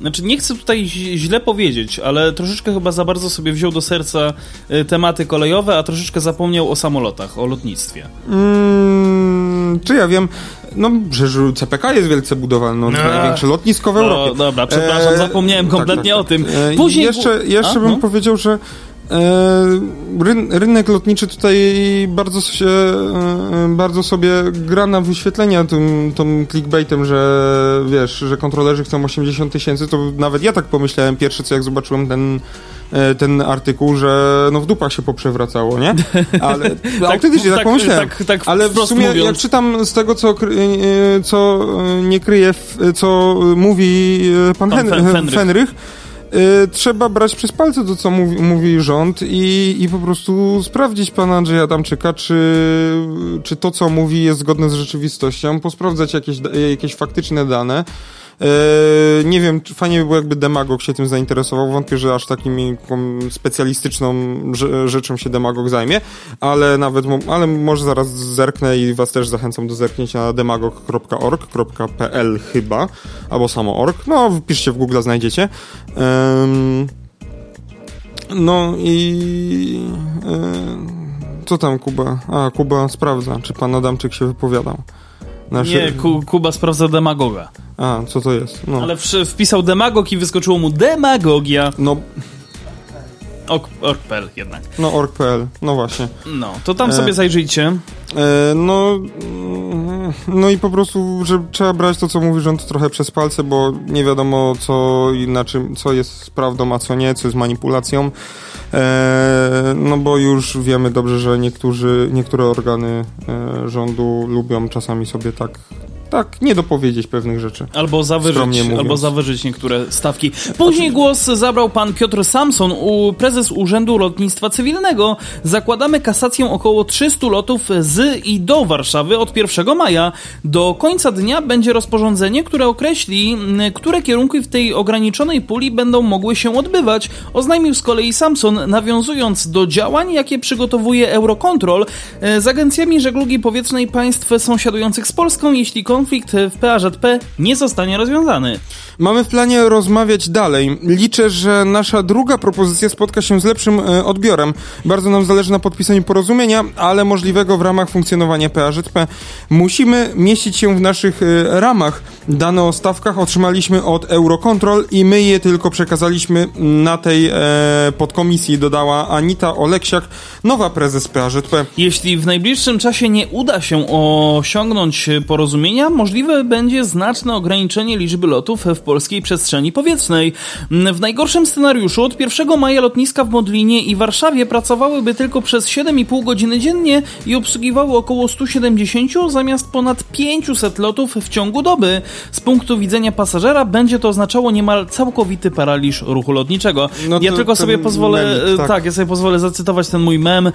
Znaczy, nie chcę tutaj źle powiedzieć, ale troszeczkę chyba za bardzo sobie wziął do serca e, tematy kolejowe, a troszeczkę zapomniał o samolotach, o lotnictwie. Mm, czy ja wiem, no przecież CPK jest wielce budowany, no, no największe lotnisko w no, Europie. No, dobra, przepraszam, e, zapomniałem kompletnie tak, tak, o tym. E, Później... Jeszcze, jeszcze a, bym no? powiedział, że e, rynek lotniczy tutaj bardzo się, e, bardzo sobie gra na wyświetlenia tym, tym clickbaitem, że wiesz, że kontrolerzy chcą 80 tysięcy, to nawet ja tak pomyślałem pierwsze co jak zobaczyłem ten ten artykuł, że no w dupach się poprzewracało, nie? Ale tak, autentycznie tak, tak pomyślałem. Tak, tak Ale w sumie mówiąc. jak czytam z tego, co, e, co nie kryje, co mówi e, pan, pan Hen Fenrych, Fenrych trzeba brać przez palce to, co mówi, mówi rząd i, i po prostu sprawdzić pana Andrzeja Adamczyka, czy, czy to, co mówi jest zgodne z rzeczywistością, posprawdzać jakieś, jakieś faktyczne dane. Eee, nie wiem, fajnie by było, jakby Demagog się tym zainteresował. Wątpię, że aż takim specjalistyczną rzeczą się Demagog zajmie, ale nawet, ale może zaraz zerknę i was też zachęcam do zerknięcia na demagog.org.pl chyba, albo samo org. No, wpiszcie w Google, znajdziecie. No i... Eee, co tam Kuba? A, Kuba sprawdza, czy pan Adamczyk się wypowiadał. Nasze... Nie, Kuba sprawdza demagoga. A, co to jest? No. Ale wpisał demagog i wyskoczyło mu demagogia. No. Org.pl jednak. No, org.pl, no właśnie. No, to tam sobie e, zajrzyjcie. E, no, no i po prostu, że trzeba brać to, co mówi rząd trochę przez palce, bo nie wiadomo, co na czym, co jest prawdą, a co nie, co jest manipulacją. E, no bo już wiemy dobrze, że niektórzy, niektóre organy e, rządu lubią czasami sobie tak tak, nie dopowiedzieć pewnych rzeczy. Albo zawyżyć, albo zawyżyć niektóre stawki. Później głos zabrał pan Piotr Samson, prezes Urzędu Lotnictwa Cywilnego. Zakładamy kasację około 300 lotów z i do Warszawy od 1 maja. Do końca dnia będzie rozporządzenie, które określi, które kierunki w tej ograniczonej puli będą mogły się odbywać. Oznajmił z kolei Samson, nawiązując do działań, jakie przygotowuje Eurocontrol e, z agencjami żeglugi powietrznej państw sąsiadujących z Polską, jeśli konflikt w PAŻP nie zostanie rozwiązany. Mamy w planie rozmawiać dalej. Liczę, że nasza druga propozycja spotka się z lepszym e, odbiorem. Bardzo nam zależy na podpisaniu porozumienia, ale możliwego w ramach funkcjonowania PAŻP. Musimy mieścić się w naszych e, ramach. Dane o stawkach otrzymaliśmy od Eurocontrol i my je tylko przekazaliśmy na tej e, podkomisji, dodała Anita Oleksiak, nowa prezes PAŻP. Jeśli w najbliższym czasie nie uda się osiągnąć porozumienia, możliwe będzie znaczne ograniczenie liczby lotów w polskiej przestrzeni powietrznej. W najgorszym scenariuszu od 1 maja lotniska w Modlinie i Warszawie pracowałyby tylko przez 7,5 godziny dziennie i obsługiwały około 170 zamiast ponad 500 lotów w ciągu doby. Z punktu widzenia pasażera będzie to oznaczało niemal całkowity paraliż ruchu lotniczego. No ja tylko sobie pozwolę, memik, e, tak. tak. ja sobie pozwolę zacytować ten mój mem. E,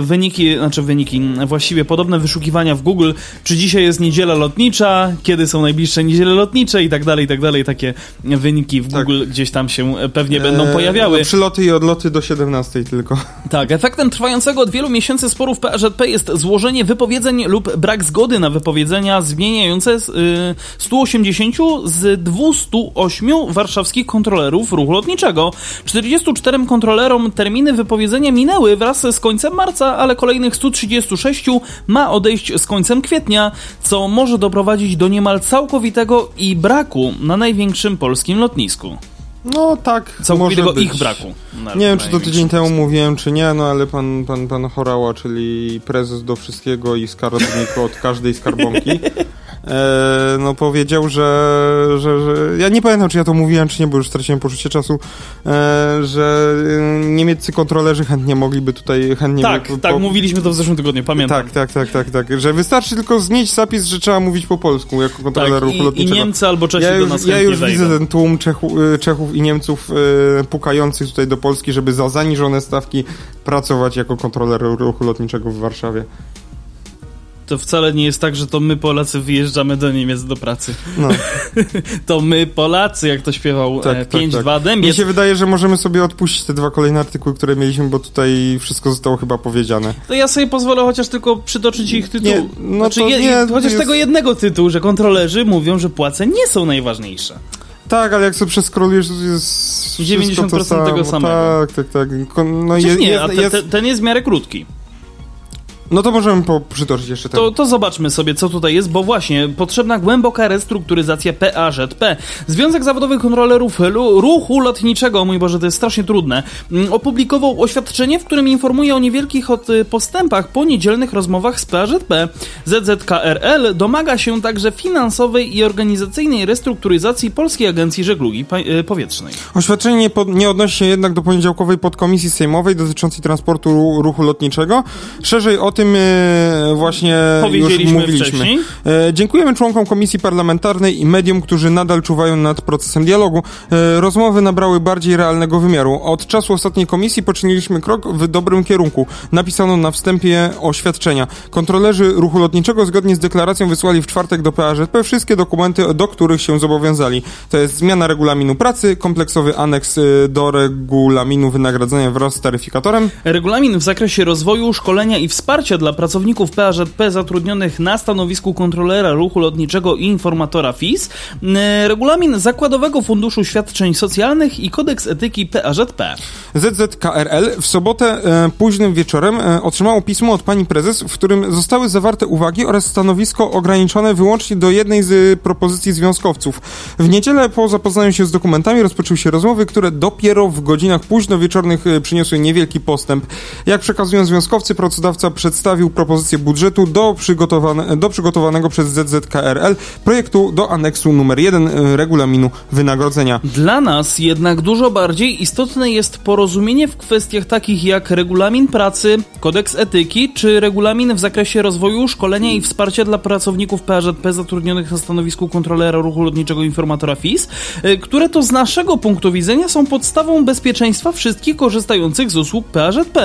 wyniki, znaczy wyniki, właściwie podobne wyszukiwania w Google, czy dzisiaj jest niedziela lotnicza, kiedy są najbliższe niedziele lotnicze i tak dalej, i tak dalej. Takie wyniki w Tak. Google gdzieś tam się e, pewnie będą E, pojawiały. no, Przyloty i odloty do 17 tylko. Tak, efektem trwającego od wielu miesięcy sporów PRZP jest złożenie wypowiedzeń lub brak zgody na wypowiedzenia zmieniające z, y, 180 z 208 warszawskich kontrolerów ruchu lotniczego. 44 kontrolerom terminy wypowiedzenia minęły wraz z końcem marca, ale kolejnych 136 ma odejść z końcem kwietnia, co może doprowadzić do niemal całkowitego i braku na największym polskim lotnisku. No tak, Całkowitego ich braku. Nie wiem, czy to tydzień temu mówiłem, czy nie, no ale pan, pan, pan Horała, czyli prezes do wszystkiego i skarbnik od każdej skarbonki, e, no powiedział, że, że, że... Ja nie pamiętam, czy ja to mówiłem, czy nie, bo już straciłem poczucie czasu, e, że e, niemieccy kontrolerzy chętnie mogliby tutaj, chętnie... Tak, tak, mówiliśmy to w zeszłym tygodniu, pamiętam. Tak, tak, tak, tak, tak, że wystarczy tylko znieść zapis, że trzeba mówić po polsku jako kontroler Tak, ruchu i, i. Niemcy albo Czesi Ja do nas ja już wejdą. widzę ten tłum Czechu, y, Czechów i Niemców y, pukających tutaj do Polski, żeby za zaniżone stawki pracować jako kontroler ruchu lotniczego w Warszawie. To wcale nie jest tak, że to my Polacy wyjeżdżamy do Niemiec do pracy. No, To my Polacy, jak to śpiewał Tak, e, tak, 5-2 tak. mi Dębiec. się wydaje, że możemy sobie odpuścić te dwa kolejne artykuły, które mieliśmy, bo tutaj wszystko zostało chyba powiedziane. To ja sobie pozwolę chociaż tylko przytoczyć ich tytuł. Nie, no znaczy, to je, nie, chociaż jest- tego jednego tytułu, że kontrolerzy mówią, że płace nie są najważniejsze. Tak, ale jak sobie przeskrolujesz, to jest wszystko 90% to samo. tego samego. Tak, tak, tak. No, je, nie, jest, a te, jest, te, ten jest w miarę krótki. No to możemy przytoczyć jeszcze ten. To, to zobaczmy sobie, co tutaj jest, bo właśnie potrzebna głęboka restrukturyzacja PAŻP. Związek Zawodowych Kontrolerów Ruchu Lotniczego, mój Boże, to jest strasznie trudne, mm, opublikował oświadczenie, w którym informuje o niewielkich y, postępach po niedzielnych rozmowach z PAŻP. ZZKRL domaga się także finansowej i organizacyjnej restrukturyzacji Polskiej Agencji Żeglugi y, Powietrznej. Oświadczenie nie, odnosi się jednak do poniedziałkowej podkomisji sejmowej dotyczącej transportu ru- ruchu lotniczego. Szerzej o tym e, właśnie już mówiliśmy. wcześniej. E, dziękujemy członkom komisji parlamentarnej i mediom, którzy nadal czuwają nad procesem dialogu. E, rozmowy nabrały bardziej realnego wymiaru. Od czasu ostatniej komisji poczyniliśmy krok w dobrym kierunku. Napisano na wstępie oświadczenia. Kontrolerzy ruchu lotniczego zgodnie z deklaracją wysłali w czwartek do PAŻP wszystkie dokumenty, do których się zobowiązali. To jest zmiana regulaminu pracy, kompleksowy aneks do regulaminu wynagradzania wraz z taryfikatorem, Regulamin w zakresie rozwoju, szkolenia i wsparcia dla pracowników PAŻP zatrudnionych na stanowisku kontrolera ruchu lotniczego i informatora FIS, regulamin Zakładowego Funduszu Świadczeń Socjalnych i kodeks etyki PAŻP. ZZKRL w sobotę e, późnym wieczorem e, otrzymało pismo od pani prezes, w którym zostały zawarte uwagi oraz stanowisko ograniczone wyłącznie do jednej z e, propozycji związkowców. W niedzielę po zapoznaniu się z dokumentami rozpoczęły się rozmowy, które dopiero w godzinach późno wieczornych e, przyniosły niewielki postęp. Jak przekazują związkowcy, pracodawca przedstawił propozycję budżetu do, przygotowane, do przygotowanego przez ZZKRL projektu do aneksu numer 1 e, regulaminu wynagrodzenia. Dla nas jednak dużo bardziej istotne jest porozumienie w kwestiach takich jak regulamin pracy, kodeks etyki czy regulamin w zakresie rozwoju, szkolenia i wsparcia dla pracowników PAŻP zatrudnionych na stanowisku kontrolera ruchu lotniczego informatora FIS, y, które to z naszego punktu widzenia są podstawą bezpieczeństwa wszystkich korzystających z usług PAŻP.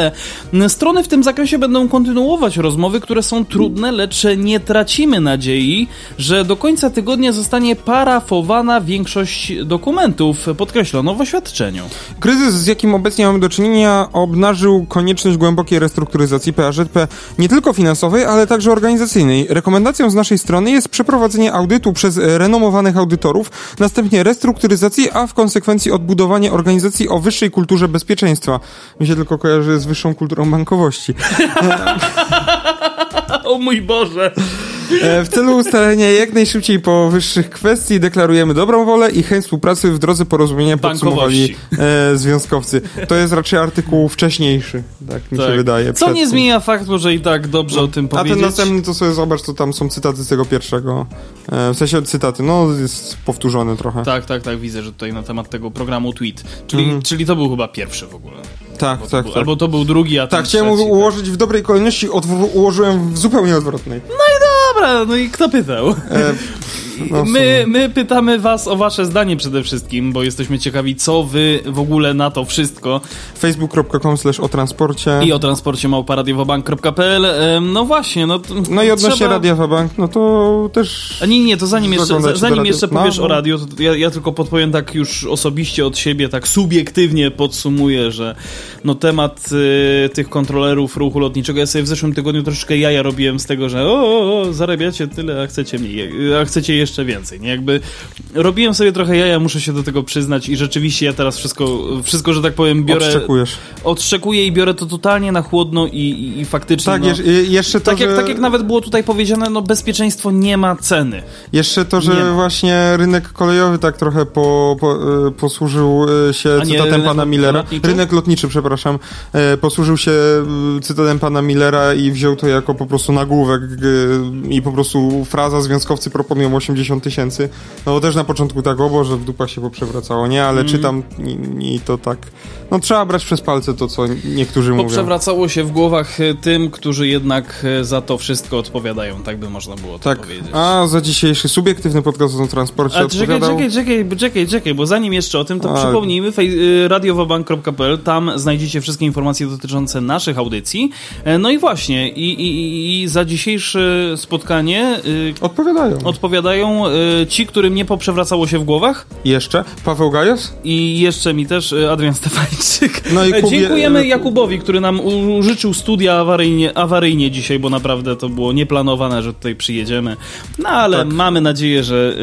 Y, Strony w tym zakresie będą kontynuować rozmowy, które są trudne, lecz nie tracimy nadziei, że do końca tygodnia zostanie parafowana większość dokumentów, podkreślono w oświadczeniu. Kryzys, z jakim obecnie mamy do czynienia, obnażył konieczność głębokiej restrukturyzacji PAŻP, nie tylko finansowej, ale także organizacyjnej. Rekomendacją z naszej strony jest przeprowadzenie audytu przez renomowanych audytorów, następnie restrukturyzacji, a w konsekwencji odbudowanie organizacji o wyższej kulturze bezpieczeństwa. Mi się tylko kojarzy z wyższą kulturą bankowości. O mój Boże! E, w celu ustalenia jak najszybciej powyższych kwestii deklarujemy dobrą wolę i chęć współpracy w drodze porozumienia podsumowali e, związkowcy. To jest raczej artykuł wcześniejszy, tak mi tak. się wydaje. Co nie zmienia faktu, że i tak dobrze no, o tym powiedzieć. A ten następny to sobie zobacz, to tam są cytaty z tego pierwszego. E, w sensie cytaty, no jest powtórzone trochę. Tak, tak, tak, widzę, że tutaj na temat tego programu tweet. Czyli, mhm. czyli to był chyba pierwszy w ogóle. Tak, albo tak, był, tak. Albo to był drugi, a Tak, chciałem trzeci, ułożyć tak. w dobrej kolejności, ułożyłem w zupełnie odwrotnej. No i dobra, no i kto pytał? E, no, my, my pytamy was o wasze zdanie przede wszystkim, bo jesteśmy ciekawi, co wy w ogóle na to wszystko. facebook.com slash o transporcie. I o transporcie małparadiowabank.pl No właśnie, no No i odnośnie trzeba... Radiowa no to też... A nie, nie, to zanim jeszcze, zanim jeszcze powiesz no, no. o radio, to ja, ja tylko podpowiem tak już osobiście od siebie, tak subiektywnie podsumuję, że no temat y, tych kontrolerów ruchu lotniczego, ja sobie w zeszłym tygodniu troszeczkę jaja robiłem z tego, że o, o, o zarabiacie tyle, a chcecie mniej, a chcecie jeszcze więcej. Nie? Jakby robiłem sobie trochę jaja, muszę się do tego przyznać i rzeczywiście ja teraz wszystko, wszystko że tak powiem, biorę... Odszczekujesz. Odszczekuję i biorę to totalnie na chłodno i, i, i faktycznie... Tak, no, jeszcze to, tak, że... jak, tak jak nawet było tutaj powiedziane, no bezpieczeństwo nie ma ceny. Jeszcze to, że właśnie rynek kolejowy tak trochę po, po, e, posłużył e, się a cytatem pana Millera. Lotniczy? Rynek lotniczy, przepraszam. E, posłużył się cytatem pana Millera i wziął to jako po prostu nagłówek i po prostu fraza związkowcy proponują 8 80 tysięcy. No bo też na początku tak, o Boże, w dupach się poprzewracało, nie? Ale mm. czytam i, i, to tak... No trzeba brać przez palce to, co niektórzy mówią. Poprzewracało się w głowach e, tym, którzy jednak e, za to wszystko odpowiadają, tak by można było to tak. powiedzieć. A za dzisiejszy subiektywny podcast o transporcie A odpowiadał... czekaj, czekaj, czekaj, czekaj, bo zanim jeszcze o tym, to A... przypomnijmy e, radiowabank.pl, tam znajdziecie wszystkie informacje dotyczące naszych audycji. No i właśnie, i, i, i za dzisiejsze spotkanie... Odpowiadają. Odpowiadają y, ci, którym nie poprzewracało się w głowach. Jeszcze? Paweł Gajos? I jeszcze mi też y, Adrian No i Kubie... Dziękujemy y, Jakubowi, który nam użyczył studia awaryjnie, awaryjnie dzisiaj, bo naprawdę to było nieplanowane, że tutaj przyjedziemy. No ale tak. mamy nadzieję, że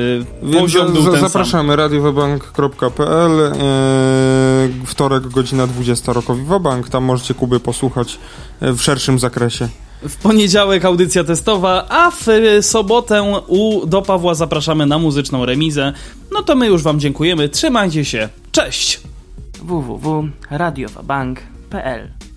y, poziom był ten Zapraszamy radiowabank.pl yy, Wtorek, godzina 20, Rokowi Wabank. Tam możecie Kuby posłuchać w szerszym zakresie. W poniedziałek audycja testowa, a w sobotę u, do Pawła zapraszamy na muzyczną remizę. No to my już Wam dziękujemy. Trzymajcie się. Cześć! www.radiowabank.pl